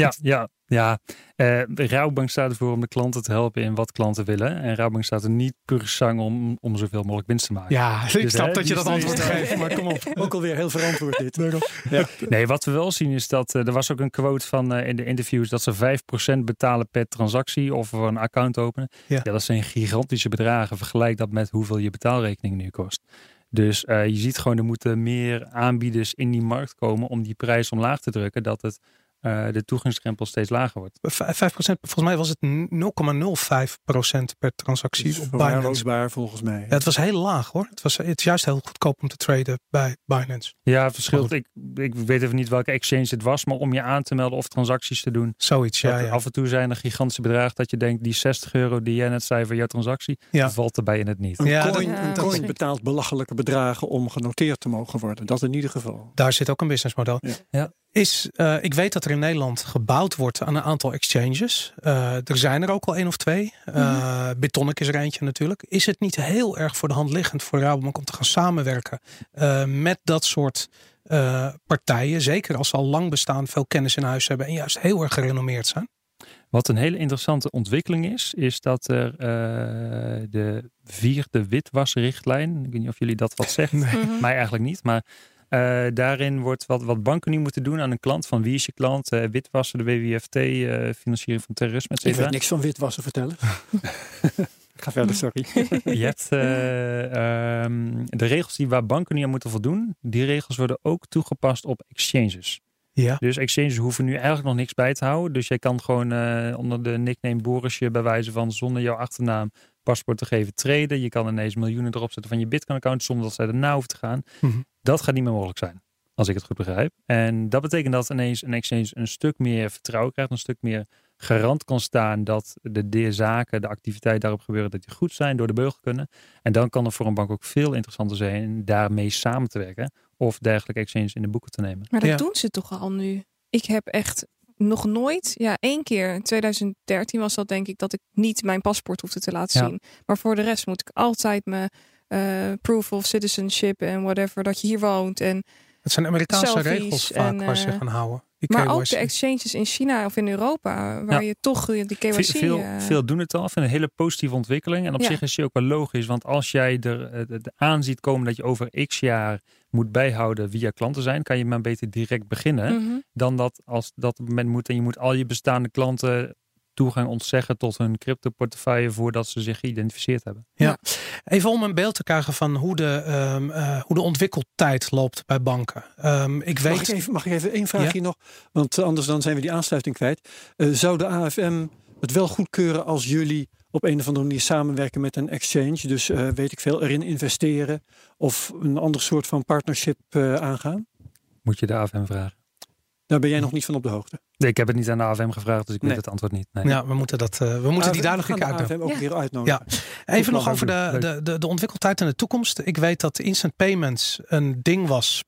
Speaker 4: Ja, ja, ja. Eh, de Rabobank staat ervoor om de klanten te helpen in wat klanten willen. En Rabobank staat er niet per sang om, om zoveel mogelijk winst te maken.
Speaker 1: Ja, ik
Speaker 4: Dus,
Speaker 1: snap
Speaker 4: hè,
Speaker 1: dat je
Speaker 4: die
Speaker 1: dat antwoord geeft, maar kom op.
Speaker 2: Ook alweer heel verantwoord dit.
Speaker 4: Nee, wat we wel zien is dat eh, er was ook een quote van eh, in de interviews dat ze 5% betalen per transactie of voor een account openen.
Speaker 1: Ja.
Speaker 4: Ja. dat zijn gigantische bedragen. Vergelijk dat met hoeveel je betaalrekening nu kost. Dus eh, je ziet gewoon, er moeten meer aanbieders in die markt komen om die prijs omlaag te drukken. Dat het, eh, de toegangsdrempel steeds lager wordt.
Speaker 1: 5%, volgens mij was het 0,05% per transactie op Binance.
Speaker 2: Verwaarloosbaar volgens mij.
Speaker 1: Ja, het was heel laag hoor. Het, was, het is juist heel goedkoop om te traden bij Binance.
Speaker 4: Ja, het verschilt. Ik, ik weet even niet welke exchange het was, maar om je aan te melden of transacties te doen.
Speaker 1: Zoiets, ja. ja.
Speaker 4: Af en toe zijn er gigantische bedragen dat je denkt, die 60 euro die jij net zei voor jouw transactie,
Speaker 1: Ja.
Speaker 4: valt erbij in het niet.
Speaker 2: Een
Speaker 1: Ja,
Speaker 2: coin, een coin betaalt belachelijke bedragen om genoteerd te mogen worden. Dat in ieder geval.
Speaker 1: Daar zit ook een businessmodel.
Speaker 2: Ja.
Speaker 1: Is, uh, ik weet dat er in Nederland gebouwd wordt aan een aantal exchanges. Uh, er zijn er ook al één of twee. Uh, mm Bitonic is er eentje natuurlijk. Is het niet heel erg voor de hand liggend voor Rabobank om te gaan samenwerken met dat soort partijen? Zeker als ze al lang bestaan, veel kennis in huis hebben en juist heel erg gerenommeerd zijn.
Speaker 4: Wat een hele interessante ontwikkeling is, is dat er de vierde witwasrichtlijn, ik weet niet of jullie dat wat zegt, nee. mij eigenlijk niet, maar uh, daarin wordt wat, wat banken nu moeten doen aan een klant. Van wie is je klant? Uh, witwassen, de WWFT, uh, eh, financiering van terrorisme, et
Speaker 2: Ik weet niks van witwassen vertellen. ga verder, sorry.
Speaker 4: je hebt um, de regels die waar banken nu aan moeten voldoen. Die regels worden ook toegepast op exchanges. Ja. Dus exchanges hoeven nu eigenlijk nog niks bij te houden. Dus jij kan gewoon onder de nickname Borisje bij wijze van zonder jouw achternaam paspoort te geven treden. Je kan ineens miljoenen erop zetten van je Bitcoin account zonder dat zij erna hoeven te gaan. Mm dat gaat niet meer mogelijk zijn. Als ik het goed begrijp. En dat betekent dat ineens een exchange een stuk meer vertrouwen krijgt. Een stuk meer garant kan staan dat de, de zaken, de activiteiten daarop gebeuren, dat die goed zijn, door de beugel kunnen. En dan kan het voor een bank ook veel interessanter zijn daarmee samen te werken. Of dergelijke exchanges in de boeken te nemen.
Speaker 3: Maar dat doen ze toch al nu? Ik heb echt nog nooit, ja, één keer in 2013 was dat denk ik dat ik niet mijn paspoort hoefde te laten zien. Maar voor de rest moet ik altijd mijn uh, proof of citizenship en whatever, dat je hier woont. En
Speaker 1: het zijn Amerikaanse regels vaak waar ze eh, gaan houden.
Speaker 3: maar ook de exchanges in China of in Europa, waar je toch die KYC...
Speaker 4: Veel, uh, veel doen het al, vind een hele positieve ontwikkeling. En op zich is die ook wel logisch, want als jij er uh, aanziet komen dat je over x jaar moet bijhouden wie je klanten zijn, kan je maar beter direct beginnen. Mhm. Dan dat als dat moment moet en je moet al je bestaande klanten toegang ontzeggen tot hun crypto portefeuille voordat ze zich geïdentificeerd hebben.
Speaker 1: Ja, even om een beeld te krijgen van hoe de, um, uh, hoe de ontwikkeltijd loopt bij banken. Um, ik weet...
Speaker 2: mag, ik even, mag ik even één vraagje nog? Want anders dan zijn we die aansluiting kwijt. Uh, zou de AFM het wel goedkeuren als jullie op een of andere manier samenwerken met een exchange? Dus uh, weet ik veel, erin investeren of een ander soort van partnership aangaan?
Speaker 4: Moet je de AFM vragen.
Speaker 2: Daar ben jij nog niet van op de hoogte.
Speaker 4: Nee, ik heb het niet aan de AFM gevraagd, dus ik weet het antwoord niet. Nee.
Speaker 1: Ja, we moeten, dat, uh, we moeten die duidelijk
Speaker 2: uit. AFM ook ja. weer uitnodigen.
Speaker 1: Ja. Even nog over de, de, de, de ontwikkeltijd en de toekomst. Ik weet dat instant payments een ding was.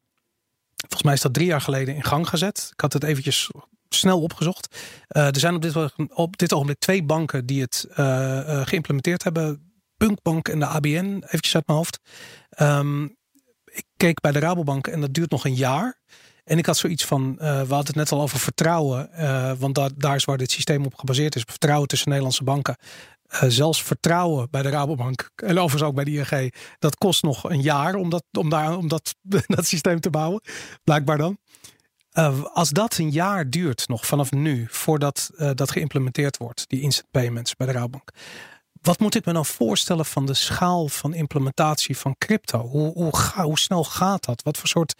Speaker 1: Volgens mij is dat drie jaar geleden in gang gezet. Ik had het eventjes snel opgezocht. Uh, er zijn op dit, op dit ogenblik twee banken die het uh, geïmplementeerd hebben. Punkbank en de ABN, eventjes uit mijn hoofd. Um, ik keek bij de Rabobank en dat duurt nog een jaar. En ik had zoiets van, uh, we hadden het net al over vertrouwen, uh, want daar, daar is waar dit systeem op gebaseerd is. Vertrouwen tussen Nederlandse banken. Uh, zelfs vertrouwen bij de Rabobank en overigens ook bij de ING. Dat kost nog een jaar om dat, om daar, om dat, dat systeem te bouwen. Blijkbaar dan. als dat een jaar duurt, nog vanaf nu, voordat dat geïmplementeerd wordt, die instant payments bij de Rabobank. Wat moet ik me nou voorstellen van de schaal van implementatie van crypto? Hoe, hoe, hoe snel gaat dat? Wat voor soort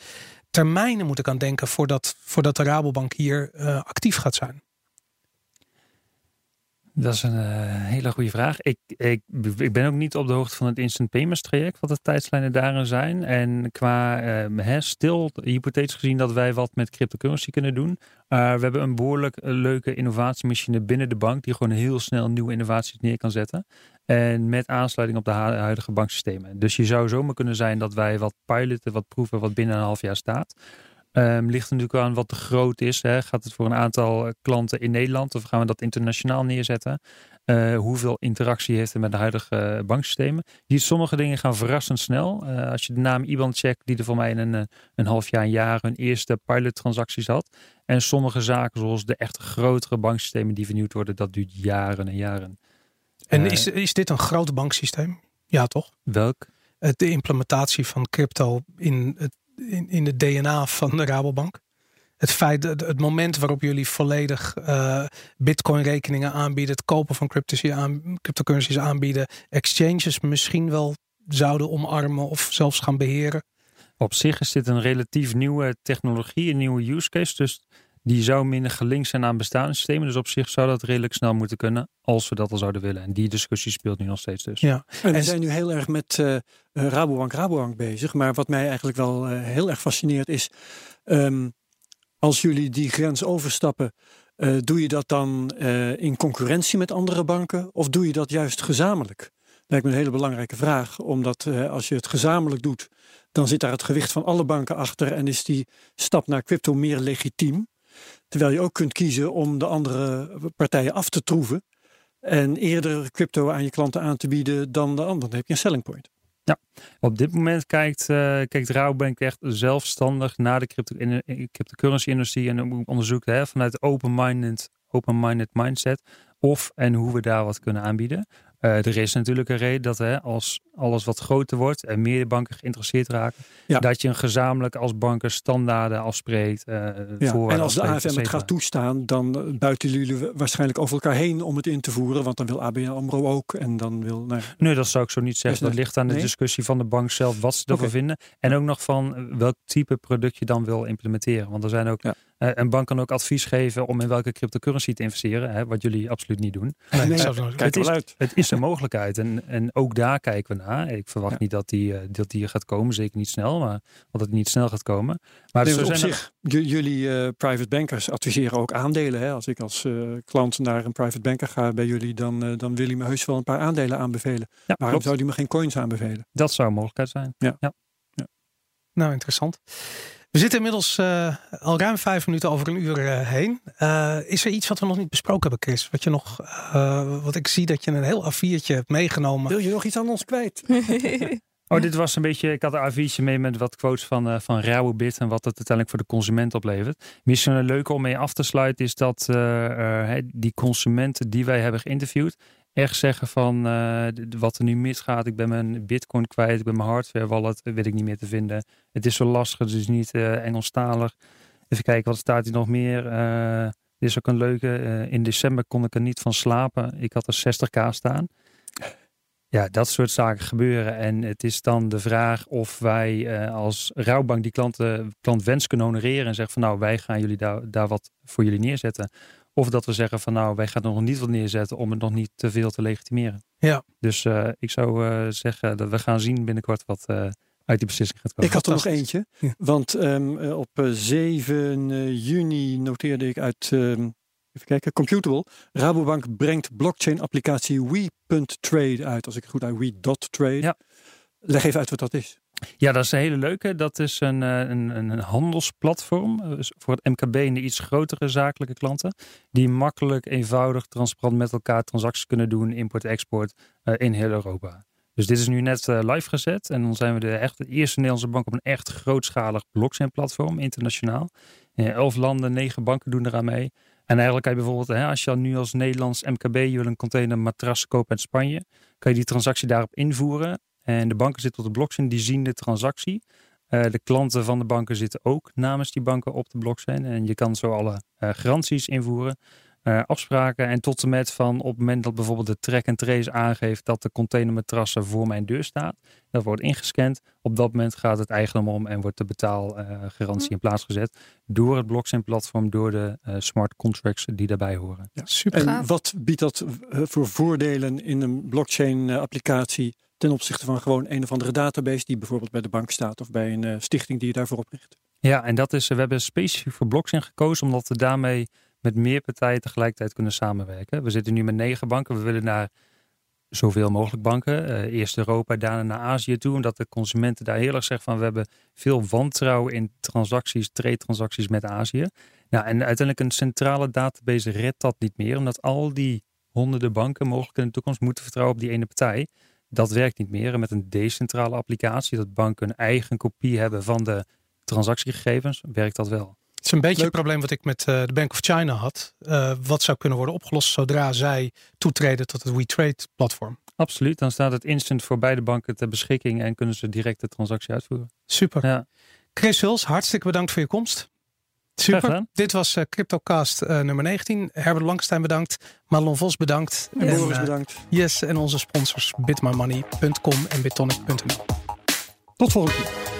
Speaker 1: termijnen moet ik aan denken voordat, voordat de Rabobank hier uh, actief gaat zijn?
Speaker 4: Dat is een uh, hele goede vraag. Ik, ik, ik ben ook niet op de hoogte van het instant payments traject, wat de tijdslijnen daarin zijn. En qua uh, stil, hypothetisch gezien dat wij wat met cryptocurrency kunnen doen. Uh, we hebben een behoorlijk leuke innovatiemachine binnen de bank, die gewoon heel snel nieuwe innovaties neer kan zetten. En met aansluiting op de huidige banksystemen. Dus je zou zomaar kunnen zijn dat wij wat piloten, wat proeven, wat binnen een half jaar staat. Um, ligt natuurlijk aan wat te groot is. Hè. Gaat het voor een aantal eh, klanten in Nederland of gaan we dat internationaal neerzetten? Uh, hoeveel interactie heeft het met de huidige uh, banksystemen? Die sommige dingen gaan verrassend snel. Uh, als je de naam IBAN checkt, die er voor mij in een, een half jaar, een jaar hun eerste pilot-transacties had. En sommige zaken, zoals de echt grotere banksystemen die vernieuwd worden, dat duurt jaren en jaren.
Speaker 1: En is, is dit een groot banksysteem? Ja, toch?
Speaker 4: Welk?
Speaker 1: De implementatie van crypto in het in, in het DNA van de Rabobank? Het feit, het, het moment waarop jullie volledig uh, bitcoin rekeningen aanbieden, het kopen van aan, cryptocurrencies aanbieden, exchanges misschien wel zouden omarmen of zelfs gaan beheren?
Speaker 4: Op zich is dit een relatief nieuwe technologie, een nieuwe use case. Dus die zou minder gelinkt zijn aan bestaande systemen. Dus op zich zou dat redelijk snel moeten kunnen, als we dat al zouden willen. En die discussie speelt nu nog steeds dus.
Speaker 2: Ja, en we zijn nu heel erg met uh, Rabobank, Rabobank bezig. Maar wat mij eigenlijk wel uh, heel erg fascineert is, um, als jullie die grens overstappen, uh, doe je dat dan in concurrentie met andere banken? Of doe je dat juist gezamenlijk? Lijkt me een hele belangrijke vraag, omdat als je het gezamenlijk doet, dan zit daar het gewicht van alle banken achter en is die stap naar crypto meer legitiem. Terwijl je ook kunt kiezen om de andere partijen af te troeven en eerder crypto aan je klanten aan te bieden dan de ander. Dan heb je een selling point.
Speaker 4: Ja, op dit moment kijkt, uh, kijkt echt zelfstandig naar de crypto, cryptocurrency industrie en onderzoekt hè, vanuit open-minded open-minded mindset of en hoe we daar wat kunnen aanbieden. Uh, er is natuurlijk een reden dat hè, als alles wat groter wordt en meer banken geïnteresseerd raken, dat je een gezamenlijk als banken standaarden afspreekt. Uh,
Speaker 2: ja. En als de AFM het gaat toestaan, dan buiten jullie waarschijnlijk over elkaar heen om het in te voeren, want dan wil ABN AMRO ook en dan wil...
Speaker 4: Nee, nee dat zou ik zo niet zeggen. Dat ligt aan de discussie van de bank zelf, wat ze ervan vinden. En ook nog van welk type product je dan wil implementeren. Want er zijn ook... een bank kan ook advies geven om in welke cryptocurrency te investeren, hè, wat jullie absoluut niet doen.
Speaker 2: Nee, nee, het,
Speaker 4: is,
Speaker 2: uit.
Speaker 4: het is een mogelijkheid en, en ook daar kijken we naar. Ik verwacht niet dat die, uh, dat die gaat komen, zeker niet snel, maar dat het niet snel gaat komen. Maar
Speaker 2: nee, op zich, jullie uh, private bankers adviseren ook aandelen. Hè? Als ik als klant naar een private banker ga bij jullie, dan, dan wil hij me heus wel een paar aandelen aanbevelen. Ja, Waarom klopt. zou hij me geen coins aanbevelen?
Speaker 4: Dat zou een mogelijkheid zijn.
Speaker 2: ja. ja.
Speaker 1: Nou, interessant. We zitten inmiddels uh, al ruim vijf minuten over een uur uh, heen. Uh, is er iets wat we nog niet besproken hebben, Chris? Wat je nog, wat ik zie dat je een heel A4'tje hebt meegenomen.
Speaker 2: Wil je nog iets aan ons kwijt?
Speaker 4: oh, dit was een beetje. Ik had een A4'tje mee met wat quotes van, van Rauwebit en wat het uiteindelijk voor de consument oplevert. Misschien een leuke om mee af te sluiten is dat die consumenten die wij hebben geïnterviewd echt zeggen van uh, wat er nu misgaat. Ik ben mijn bitcoin kwijt, ik ben mijn hardware wallet, weet ik niet meer te vinden. Het is zo lastig, is niet uh, Engelstalig. Even kijken, wat staat hier nog meer? Dit is ook een leuke. in december kon ik er niet van slapen. Ik had er 60k staan. Ja, dat soort zaken gebeuren. En het is dan de vraag of wij als rouwbank die klanten, klant wens kunnen honoreren. En zeggen van nou, wij gaan jullie daar, daar wat voor jullie neerzetten. Of dat we zeggen van nou, wij gaan er nog niet wat neerzetten om het nog niet te veel te legitimeren.
Speaker 1: Ja.
Speaker 4: Dus uh, ik zou uh, zeggen dat we gaan zien binnenkort wat uh, uit die beslissing gaat komen.
Speaker 2: Ik had er nog eentje. Ja. Want um, op 7 juni noteerde ik uit, um, even kijken, Computable. Rabobank brengt blockchain applicatie We.trade uit. Als ik het goed uit, We.trade. Ja. Leg even uit wat dat is.
Speaker 4: Ja, dat is een hele leuke. Dat is een, eh, een, een handelsplatform eh, voor het MKB en de iets grotere zakelijke klanten. Die makkelijk, eenvoudig, transparant met elkaar transacties kunnen doen, import-export uh, in heel Europa. Dus dit is nu net live gezet. En dan zijn we de, echt eerste Nederlandse bank op een echt grootschalig blockchain platform, internationaal. In elf landen, negen banken doen eraan mee. En eigenlijk kan je bijvoorbeeld, hè, als je nu als Nederlands MKB je wil een container matras kopen uit Spanje, kan je die transactie daarop invoeren. En de banken zitten op de blockchain, die zien de transactie. Uh, de klanten van de banken zitten ook namens die banken op de blockchain. En je kan zo alle uh, garanties invoeren, uh, afspraken. En tot en met van op het moment dat bijvoorbeeld de track and trace aangeeft dat de containermatrassen voor mijn deur staat. Dat wordt ingescand. Op dat moment gaat het eigendom om en wordt de betaalgarantie in plaats gezet. Door het blockchain platform, door de smart contracts die daarbij horen.
Speaker 2: Ja, super. En wat biedt dat voor voordelen in een blockchain applicatie? Ten opzichte van gewoon een of andere database die bijvoorbeeld bij de bank staat of bij een uh, stichting die je daarvoor opricht.
Speaker 4: Ja, en dat is, we hebben specifiek voor blockchain gekozen omdat we daarmee met meer partijen tegelijkertijd kunnen samenwerken. We zitten nu met negen banken. We willen naar zoveel mogelijk banken. Uh, eerst Europa, daarna naar Azië toe. Omdat de consumenten daar heel erg zeggen van we hebben veel wantrouwen in transacties, trade-transacties met Azië. Nou, en uiteindelijk een centrale database redt dat niet meer. Omdat al die honderden banken mogelijk in de toekomst moeten vertrouwen op die ene partij. Dat werkt niet meer. En met een decentrale applicatie, dat banken een eigen kopie hebben van de transactiegegevens, werkt dat wel.
Speaker 1: Het is een beetje het probleem wat ik met uh, de Bank of China had. Uh, wat zou kunnen worden opgelost zodra zij toetreden tot het WeTrade platform?
Speaker 4: Absoluut, dan staat het instant voor beide banken ter beschikking en kunnen ze direct de transactie uitvoeren.
Speaker 1: Super. Ja. Chris Huls, hartstikke bedankt voor je komst. Super. Dit was uh, CryptoCast uh, nummer 19. Herbert Langstein bedankt. Marlon Vos bedankt.
Speaker 2: En, Boris uh, bedankt.
Speaker 1: Yes, en onze sponsors bitmymoney.com en bitonic.nl.
Speaker 2: Tot volgende keer.